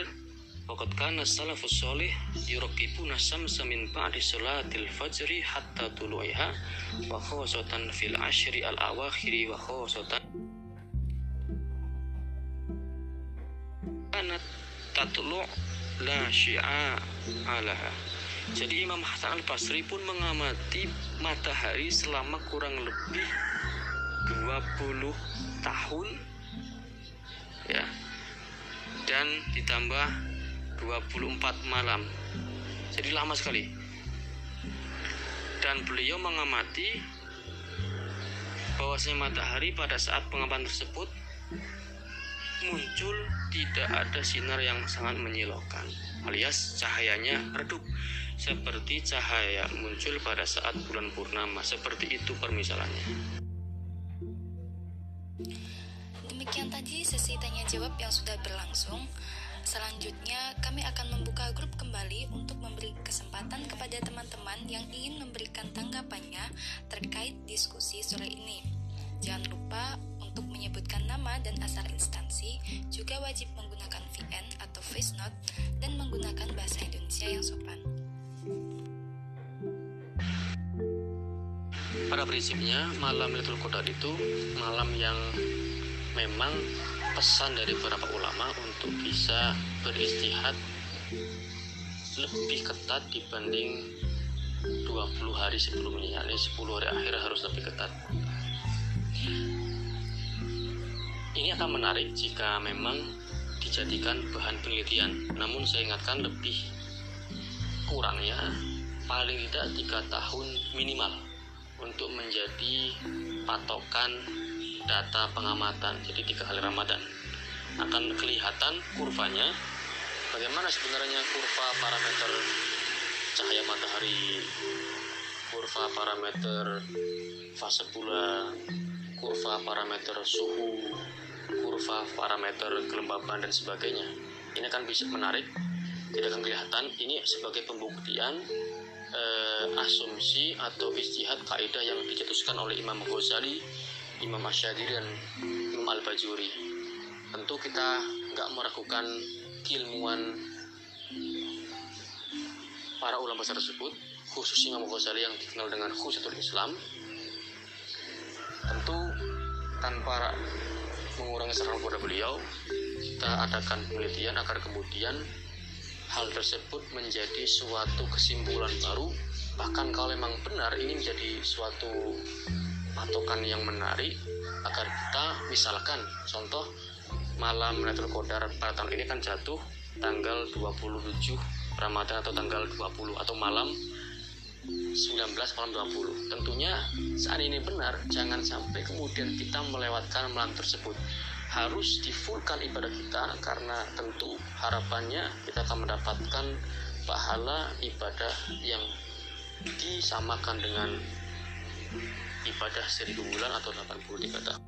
B: Waqad kana salafus solih yuraqibuna samsa min ba'di salatil fajri hatta tulu'iha wa khawsatan fil ashri al awakhiri wa khawsatan kanat tatlu' la syi'a alaha. Jadi Imam Hasan al-Basri pun mengamati matahari selama kurang lebih 20 tahun ya. Dan ditambah 24 malam. Jadi lama sekali. Dan beliau mengamati bahwasanya matahari pada saat pengamatan tersebut muncul tidak ada sinar yang sangat menyilaukan alias cahayanya redup seperti cahaya muncul pada saat bulan purnama seperti itu permisalannya
A: demikian tadi sesi tanya jawab yang sudah berlangsung selanjutnya kami akan membuka grup kembali untuk memberi kesempatan kepada teman-teman yang ingin memberikan tanggapannya terkait diskusi sore ini jangan lupa untuk menyebutkan nama dan asal instansi, juga wajib menggunakan VN atau voice note dan menggunakan bahasa Indonesia yang sopan.
B: Pada prinsipnya, malam Lailatul Qadar itu malam yang memang pesan dari beberapa ulama untuk bisa beristihad lebih ketat dibanding 20 hari sebelumnya, yakni 10 hari akhir harus lebih ketat ini akan menarik jika memang dijadikan bahan penelitian. Namun saya ingatkan lebih kurangnya paling tidak tiga tahun minimal untuk menjadi patokan data pengamatan jadi tiga kali Ramadan. Akan kelihatan kurvanya bagaimana sebenarnya kurva parameter cahaya matahari kurva parameter fase bulan kurva parameter suhu kurva parameter kelembaban dan sebagainya. Ini akan bisa menarik tidak akan kelihatan. Ini sebagai pembuktian eh, asumsi atau istihad kaidah yang dicetuskan oleh Imam Ghazali, Imam Asyadiri dan Imam Al-Bajuri. Tentu kita nggak meragukan keilmuan para ulama besar tersebut, khususnya Imam Ghazali yang dikenal dengan khususul Islam. Tentu tanpa mengurangi serangan kepada beliau, kita adakan penelitian agar kemudian hal tersebut menjadi suatu kesimpulan baru bahkan kalau memang benar ini menjadi suatu patokan yang menarik agar kita misalkan contoh malam Lailatul Qadar pada tahun ini kan jatuh tanggal 27 Ramadan atau tanggal 20 atau malam 19 malam 20 tentunya saat ini benar jangan sampai kemudian kita melewatkan malam tersebut. Harus difulkan ibadah kita karena tentu harapannya kita akan mendapatkan pahala ibadah yang disamakan dengan ibadah seribu bulan atau 83 tahun.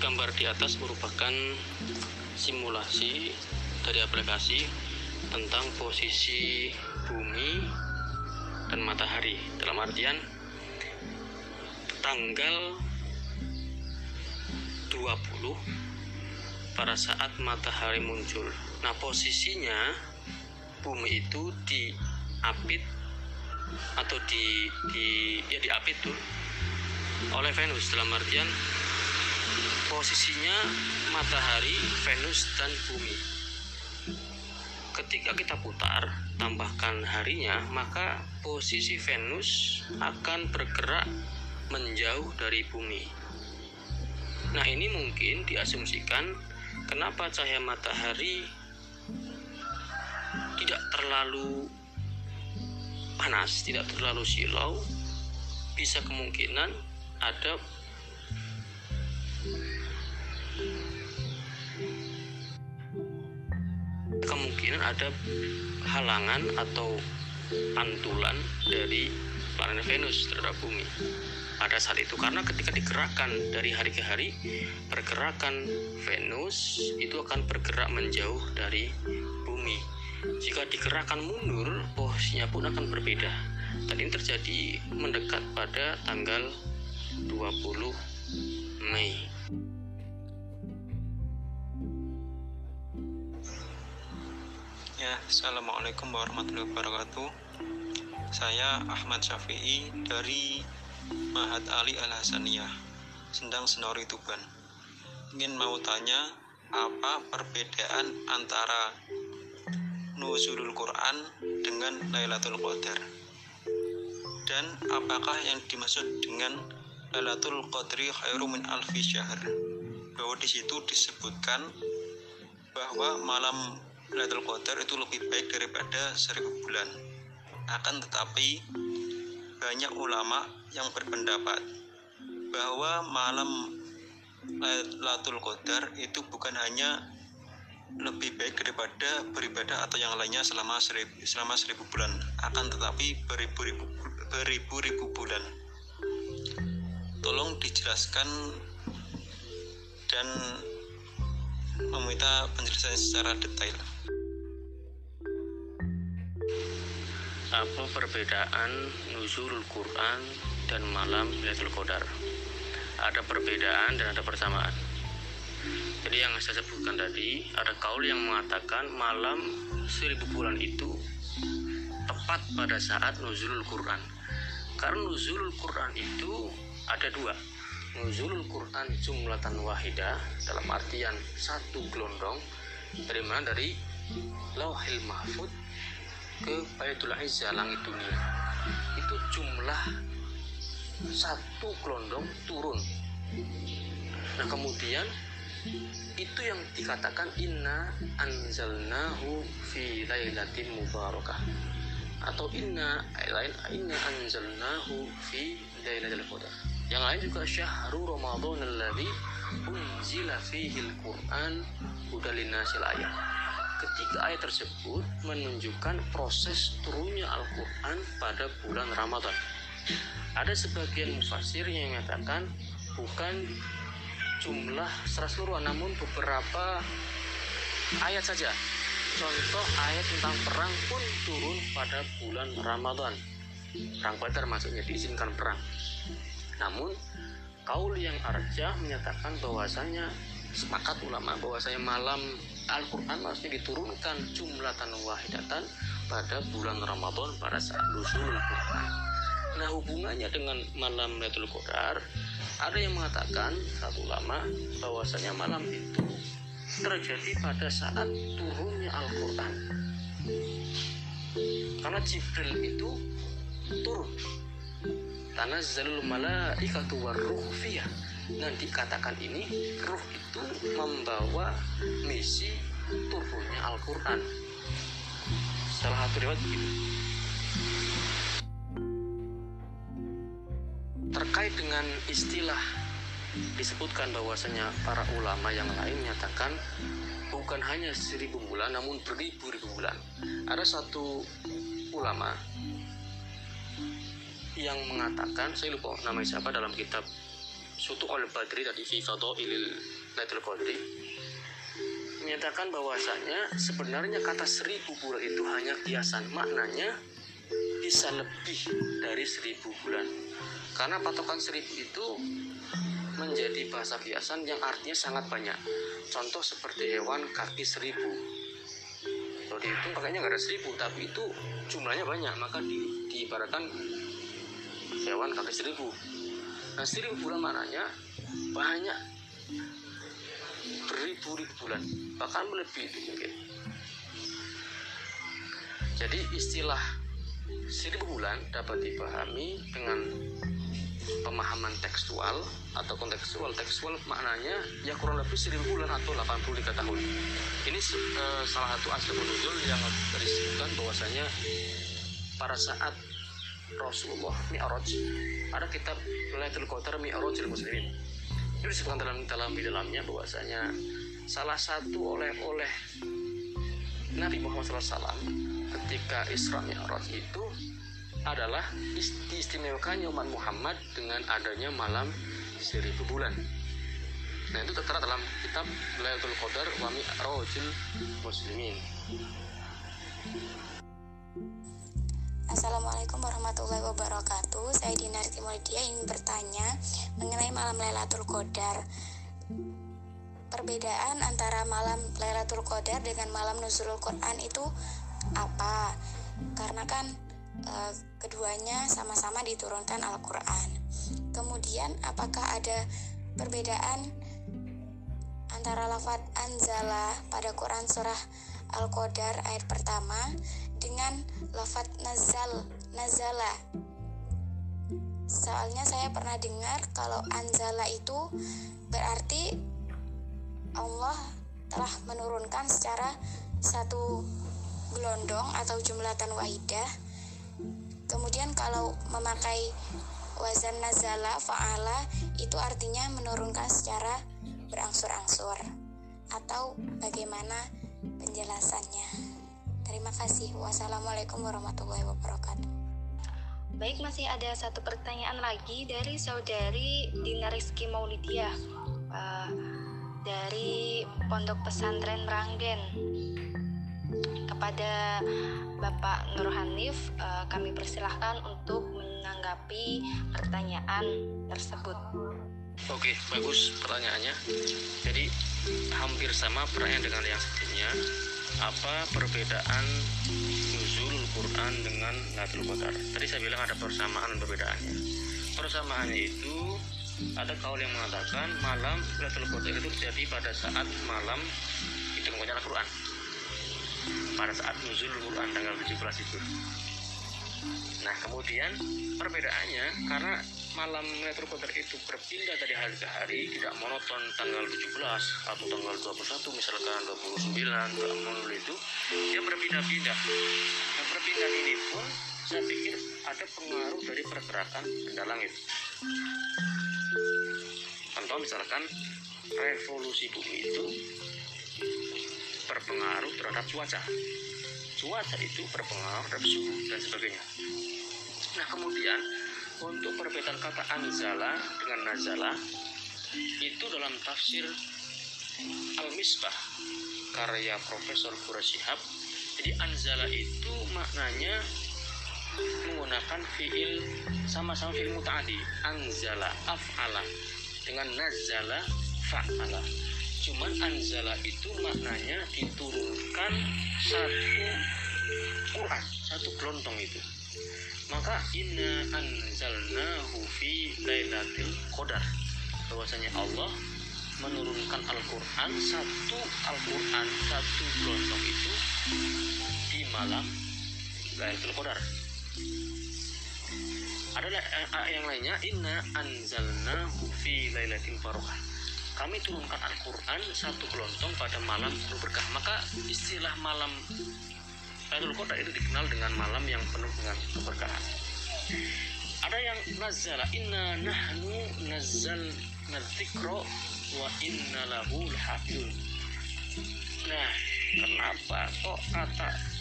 B: Gambar di atas merupakan simulasi dari aplikasi tentang posisi bumi dan matahari dalam artian tanggal 20 pada saat matahari muncul. Nah, posisinya bumi itu diapit atau di di ya diapit tuh oleh Venus dalam artian posisinya matahari, Venus dan bumi. Ketika kita putar, tambahkan harinya, maka posisi Venus akan bergerak menjauh dari bumi. Nah, ini mungkin diasumsikan kenapa cahaya matahari tidak terlalu panas, tidak terlalu silau, bisa kemungkinan ada kemungkinan ada halangan atau pantulan dari planet Venus terhadap bumi pada saat itu. Karena ketika digerakkan dari hari ke hari pergerakan Venus itu akan bergerak menjauh dari bumi jika digerakkan mundur posisinya pun akan berbeda dan ini terjadi mendekat pada tanggal 20 Mei
F: Ya, Assalamualaikum warahmatullahi wabarakatuh. Saya Ahmad Syafi'i dari Mahat Ali Al Hasaniyah, Sendang Senori Tuban. Ingin mau tanya apa perbedaan antara nuzulul Quran dengan Lailatul Qadar? Dan apakah yang dimaksud dengan Lailatul Qadri khairu min alfi syahr? Bahwa di situ disebutkan bahwa malam Lailatul Qadar itu lebih baik daripada seribu bulan. Akan tetapi banyak ulama yang berpendapat bahwa malam Lailatul Qadar itu bukan hanya lebih baik daripada beribadah atau yang lainnya selama seribu, selama seribu bulan. Akan tetapi beribu-ribu beribu-ribu bulan. Tolong dijelaskan dan meminta penjelasan secara detail.
B: Apa perbedaan nuzul Quran dan malam Lailatul Qadar? Ada perbedaan dan ada persamaan jadi yang saya sebutkan tadi ada kaul yang mengatakan malam seribu bulan itu tepat pada saat nuzulul Quran. Karena nuzulul Quran itu ada dua. Nuzulul Quran jumlatan wahida dalam artian satu gelondong dari mana? Dari lauhil mahfud ke Baitul Izzah langit dunia. Itu jumlah satu gelondong turun. Nah kemudian itu yang dikatakan inna anzalnahu fi lailatin mubarakah. Atau inna lain inna anzalnahu fi lailatul qadar. Yang lain juga syahrul ramadan alladzi unzila fihi al-Qur'an hudal ayat. Ketiga ayat tersebut menunjukkan proses turunnya Al-Quran pada bulan Ramadan. Ada sebagian mufasir yang mengatakan bukan jumlah secara keseluruhan namun beberapa ayat saja. Contoh ayat tentang perang pun turun pada bulan Ramadan. Perang Badar maksudnya diizinkan perang. Namun kaul yang arjah menyatakan bahwasanya sepakat ulama bahwasanya malam Al-Quran maksudnya diturunkan jumlatan wahidatan pada bulan Ramadan pada saat nusul Al-Quran. Nah hubungannya dengan malam Lailatul Qadar ada yang mengatakan satu ulama bahwasanya malam itu terjadi pada saat turunnya Al-Quran. Karena Jibril itu turun. Tanazzalul malaikatu warruh fiyah Nah dikatakan ini ruh itu membawa misi turunnya Al-Quran. Salah satu riwayat begitu. Terkait dengan istilah disebutkan bahwasanya para ulama yang lain menyatakan bukan hanya seribu bulan namun beribu-ribu bulan. Ada satu ulama yang mengatakan saya lupa namanya siapa dalam kitab suatu oleh Badri tadi fi ilil Lailatul Qadri menyatakan bahwasanya sebenarnya kata seribu bulan itu hanya kiasan maknanya bisa lebih dari seribu bulan karena patokan seribu itu menjadi bahasa kiasan yang artinya sangat banyak. Contoh seperti hewan kaki seribu. Kalau dihitung pakainya nggak ada seribu tapi itu jumlahnya banyak. Maka di, diibaratkan hewan kaki seribu. Nah seribu bulan mananya banyak beribu-ribu bulan bahkan melebihi itu mungkin. Jadi istilah seribu bulan dapat dipahami dengan pemahaman tekstual atau kontekstual. Tekstual maknanya ya kurang lebih seribu bulan atau 83 tahun. Ini uh, salah satu aspek menunjuk yang disebutkan bahwasanya pada saat Rasulullah Mi'raj ada kitab Lailatul Qadar Mi'rajul Muslimin. Itu disebutkan dalam dalam di dalamnya bahwasanya salah satu oleh-oleh Nabi Muhammad SAW ketika Isra Mi'raj itu adalah diistimewakannya umat Muhammad dengan adanya malam seribu bulan. Nah itu tertera dalam kitab Lailatul Qadar wa Mi'rajul Muslimin.
G: Assalamualaikum warahmatullahi wabarakatuh Saya Dinar Timolidia ingin bertanya mengenai malam Lailatul Qadar Perbedaan antara malam Lailatul Qadar dengan malam Nuzulul Quran itu apa? Karena kan e, keduanya sama-sama diturunkan Al-Quran Kemudian apakah ada perbedaan antara lafat anzala pada Quran surah Al-Qadar ayat pertama dengan lafat nazal, nazala. Soalnya saya pernah dengar kalau anzala itu berarti Allah telah menurunkan secara satu gelondong atau jumlatan wahidah. Kemudian kalau memakai wazan nazala fa'ala itu artinya menurunkan secara berangsur-angsur atau bagaimana penjelasannya. Terima kasih. Wassalamualaikum warahmatullahi wabarakatuh.
A: Baik, masih ada satu pertanyaan lagi dari saudari Dina Rizky Maulidia uh, dari Pondok Pesantren Ranggen. Kepada Bapak Nur Hanif, uh, kami persilahkan untuk menanggapi pertanyaan tersebut.
B: Oke, bagus pertanyaannya. Jadi hampir sama pertanyaan dengan yang sebelumnya apa perbedaan nuzul Quran dengan Lailatul Qadar? Tadi saya bilang ada persamaan perbedaannya. Persamaannya itu ada kaul yang mengatakan malam Lailatul Qadar itu terjadi pada saat malam ditemukannya Al-Quran pada saat nuzul Quran tanggal 17 itu. Nah kemudian perbedaannya karena malam Lailatul Qadar itu berpindah dari hari ke hari tidak monoton tanggal 17 atau tanggal 21 misalkan 29 tidak monoton itu dia berpindah-pindah nah perpindahan ini pun saya pikir ada pengaruh dari pergerakan benda langit contoh misalkan revolusi bumi itu berpengaruh terhadap cuaca. Cuaca itu berpengaruh terhadap suhu dan sebagainya. Nah kemudian untuk perbedaan kata anzala dengan nazala itu dalam tafsir Al-Misbah karya Profesor Qurashihab jadi anzala itu maknanya menggunakan fiil sama-sama fiil mutaati anzala af'ala dengan nazala fa'ala cuman anzala itu maknanya diturunkan satu Quran satu kelontong itu. Maka inna anzalnahu fi lailatul qadar. Bahwasanya Allah menurunkan Al-Qur'an satu Al-Qur'an satu gelombang itu di malam Lailatul Qadar. Ada eh, yang lainnya inna anzalnahu fi lailatul barakah kami turunkan Al-Quran satu kelontong pada malam berkah maka istilah malam Lailatul Qadar itu dikenal dengan malam yang penuh dengan keberkahan. Ada yang nazala inna nahnu nazzal nadzikra wa inna lahu. Nah, kenapa kok kata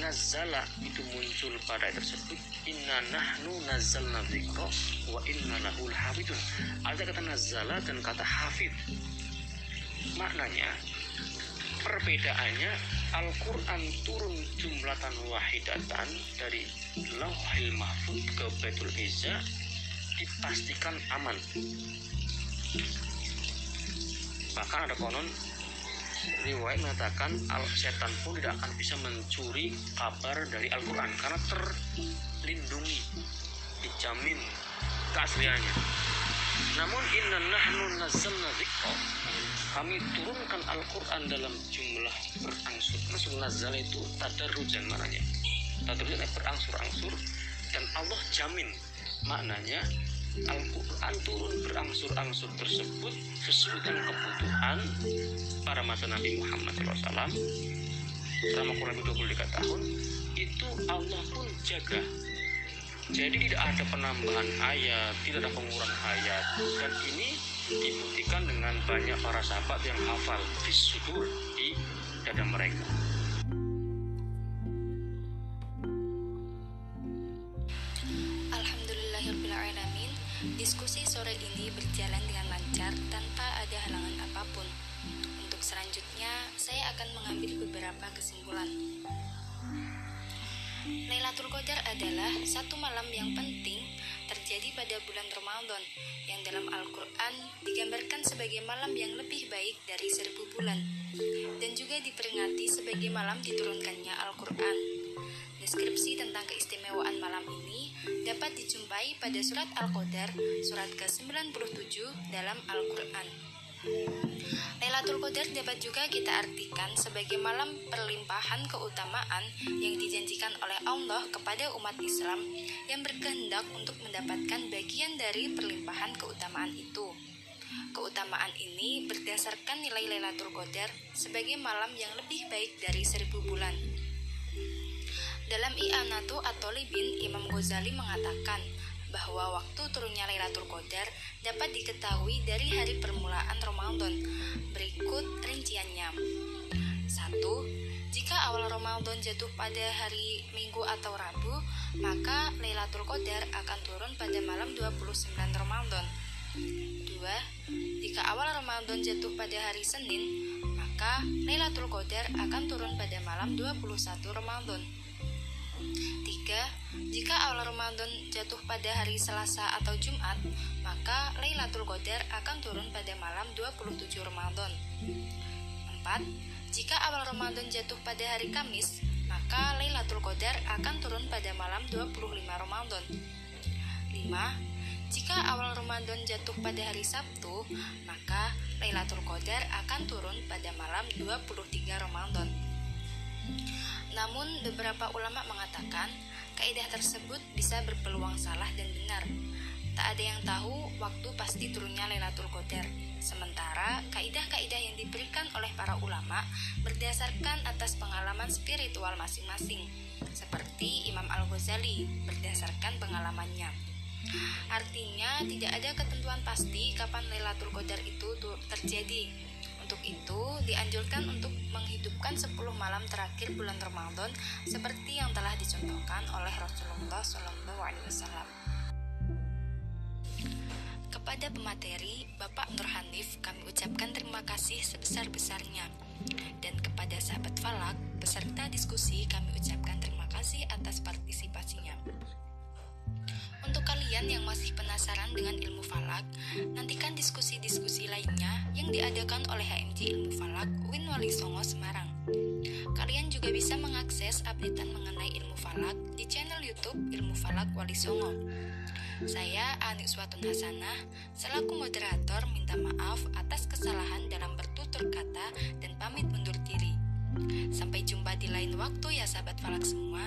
B: nazala itu muncul pada ayat tersebut inna nahnu nazzalna dzikra wa inna lahu lahafidun. Ada kata nazala dan kata hafid. Maknanya perbedaannya Al-Quran turun jumlatan wahidatan dari lauhil mahfud ke Baitul Izza dipastikan aman bahkan ada konon riwayat mengatakan al setan pun tidak akan bisa mencuri kabar dari Al-Quran karena terlindungi dijamin keasliannya. Namun inna nahnu nazzalna dzikra. Kami turunkan Al-Quran dalam jumlah berangsur. Maksud nazal itu tadarrujan maknanya. Tadarrujan berangsur-angsur dan Allah jamin maknanya Al-Quran turun berangsur-angsur tersebut sesuai dengan kebutuhan pada masa Nabi Muhammad SAW selama kurang lebih 23 tahun itu Allah pun jaga. Jadi tidak ada penambahan ayat tidak ada pengurangan ayat. Dan ini dibuktikan dengan banyak para sahabat yang hafal fisudur di dada mereka.
A: Saya akan mengambil beberapa kesimpulan Lailatul Qadar adalah satu malam yang penting terjadi pada bulan Ramadan yang dalam Al-Quran digambarkan sebagai malam yang lebih baik dari seribu bulan dan juga diperingati sebagai malam diturunkannya Al-Quran. Deskripsi tentang keistimewaan malam ini dapat dijumpai pada surat Al-Qadar surat ke-97 dalam Al-Quran. Lailatul Qadar dapat juga kita artikan sebagai malam perlimpahan keutamaan yang dijanjikan oleh Allah kepada umat Islam yang berkehendak untuk mendapatkan bagian dari perlimpahan keutamaan itu. Keutamaan ini berdasarkan nilai Lailatul Qadar sebagai malam yang lebih baik dari seribu bulan. Dalam I'anatu atau Libin, Imam Ghazali mengatakan, bahwa waktu turunnya Lailatul Qadar dapat diketahui dari hari permulaan Ramadan. Berikut rinciannya. 1. Jika awal Ramadan jatuh pada hari Minggu atau Rabu, maka Lailatul Qadar akan turun pada malam 29 Ramadan. 2. Jika awal Ramadan jatuh pada hari Senin, maka Lailatul Qadar akan turun pada malam 21 Ramadan. 3. Jika awal Ramadan jatuh pada hari Selasa atau Jumat, maka Lailatul Qadar akan turun pada malam 27 Ramadan. 4. Jika awal Ramadan jatuh pada hari Kamis, maka Lailatul Qadar akan turun pada malam 25 Ramadan. 5. Jika awal Ramadan jatuh pada hari Sabtu, maka Lailatul Qadar akan turun pada malam 23 Ramadan. Namun, beberapa ulama mengatakan kaidah tersebut bisa berpeluang salah dan benar. Tak ada yang tahu waktu pasti turunnya Lailatul Qadar. Sementara kaidah-kaidah yang diberikan oleh para ulama berdasarkan atas pengalaman spiritual masing-masing, seperti Imam Al-Ghazali berdasarkan pengalamannya. Artinya tidak ada ketentuan pasti kapan Lailatul Qadar itu terjadi. Untuk itu dianjurkan untuk menghidupkan 10 malam terakhir bulan Ramadan seperti yang telah dicontohkan oleh Rasulullah SAW. Kepada pemateri, Bapak Nur Hanif, kami ucapkan terima kasih sebesar-besarnya. Dan kepada sahabat Falak, peserta diskusi, kami ucapkan terima kasih atas partisipasinya. Untuk kalian yang masih penasaran dengan ilmu falak, nantikan diskusi-diskusi lainnya yang diadakan oleh HMJ Ilmu Falak Win Wali Songo Semarang. Kalian juga bisa mengakses updatean mengenai ilmu falak di channel YouTube Ilmu Falak Wali Songo. Saya Anik Suatun Hasanah, selaku moderator minta maaf atas kesalahan dalam bertutur kata dan pamit undur diri. Sampai jumpa di lain waktu ya sahabat falak semua.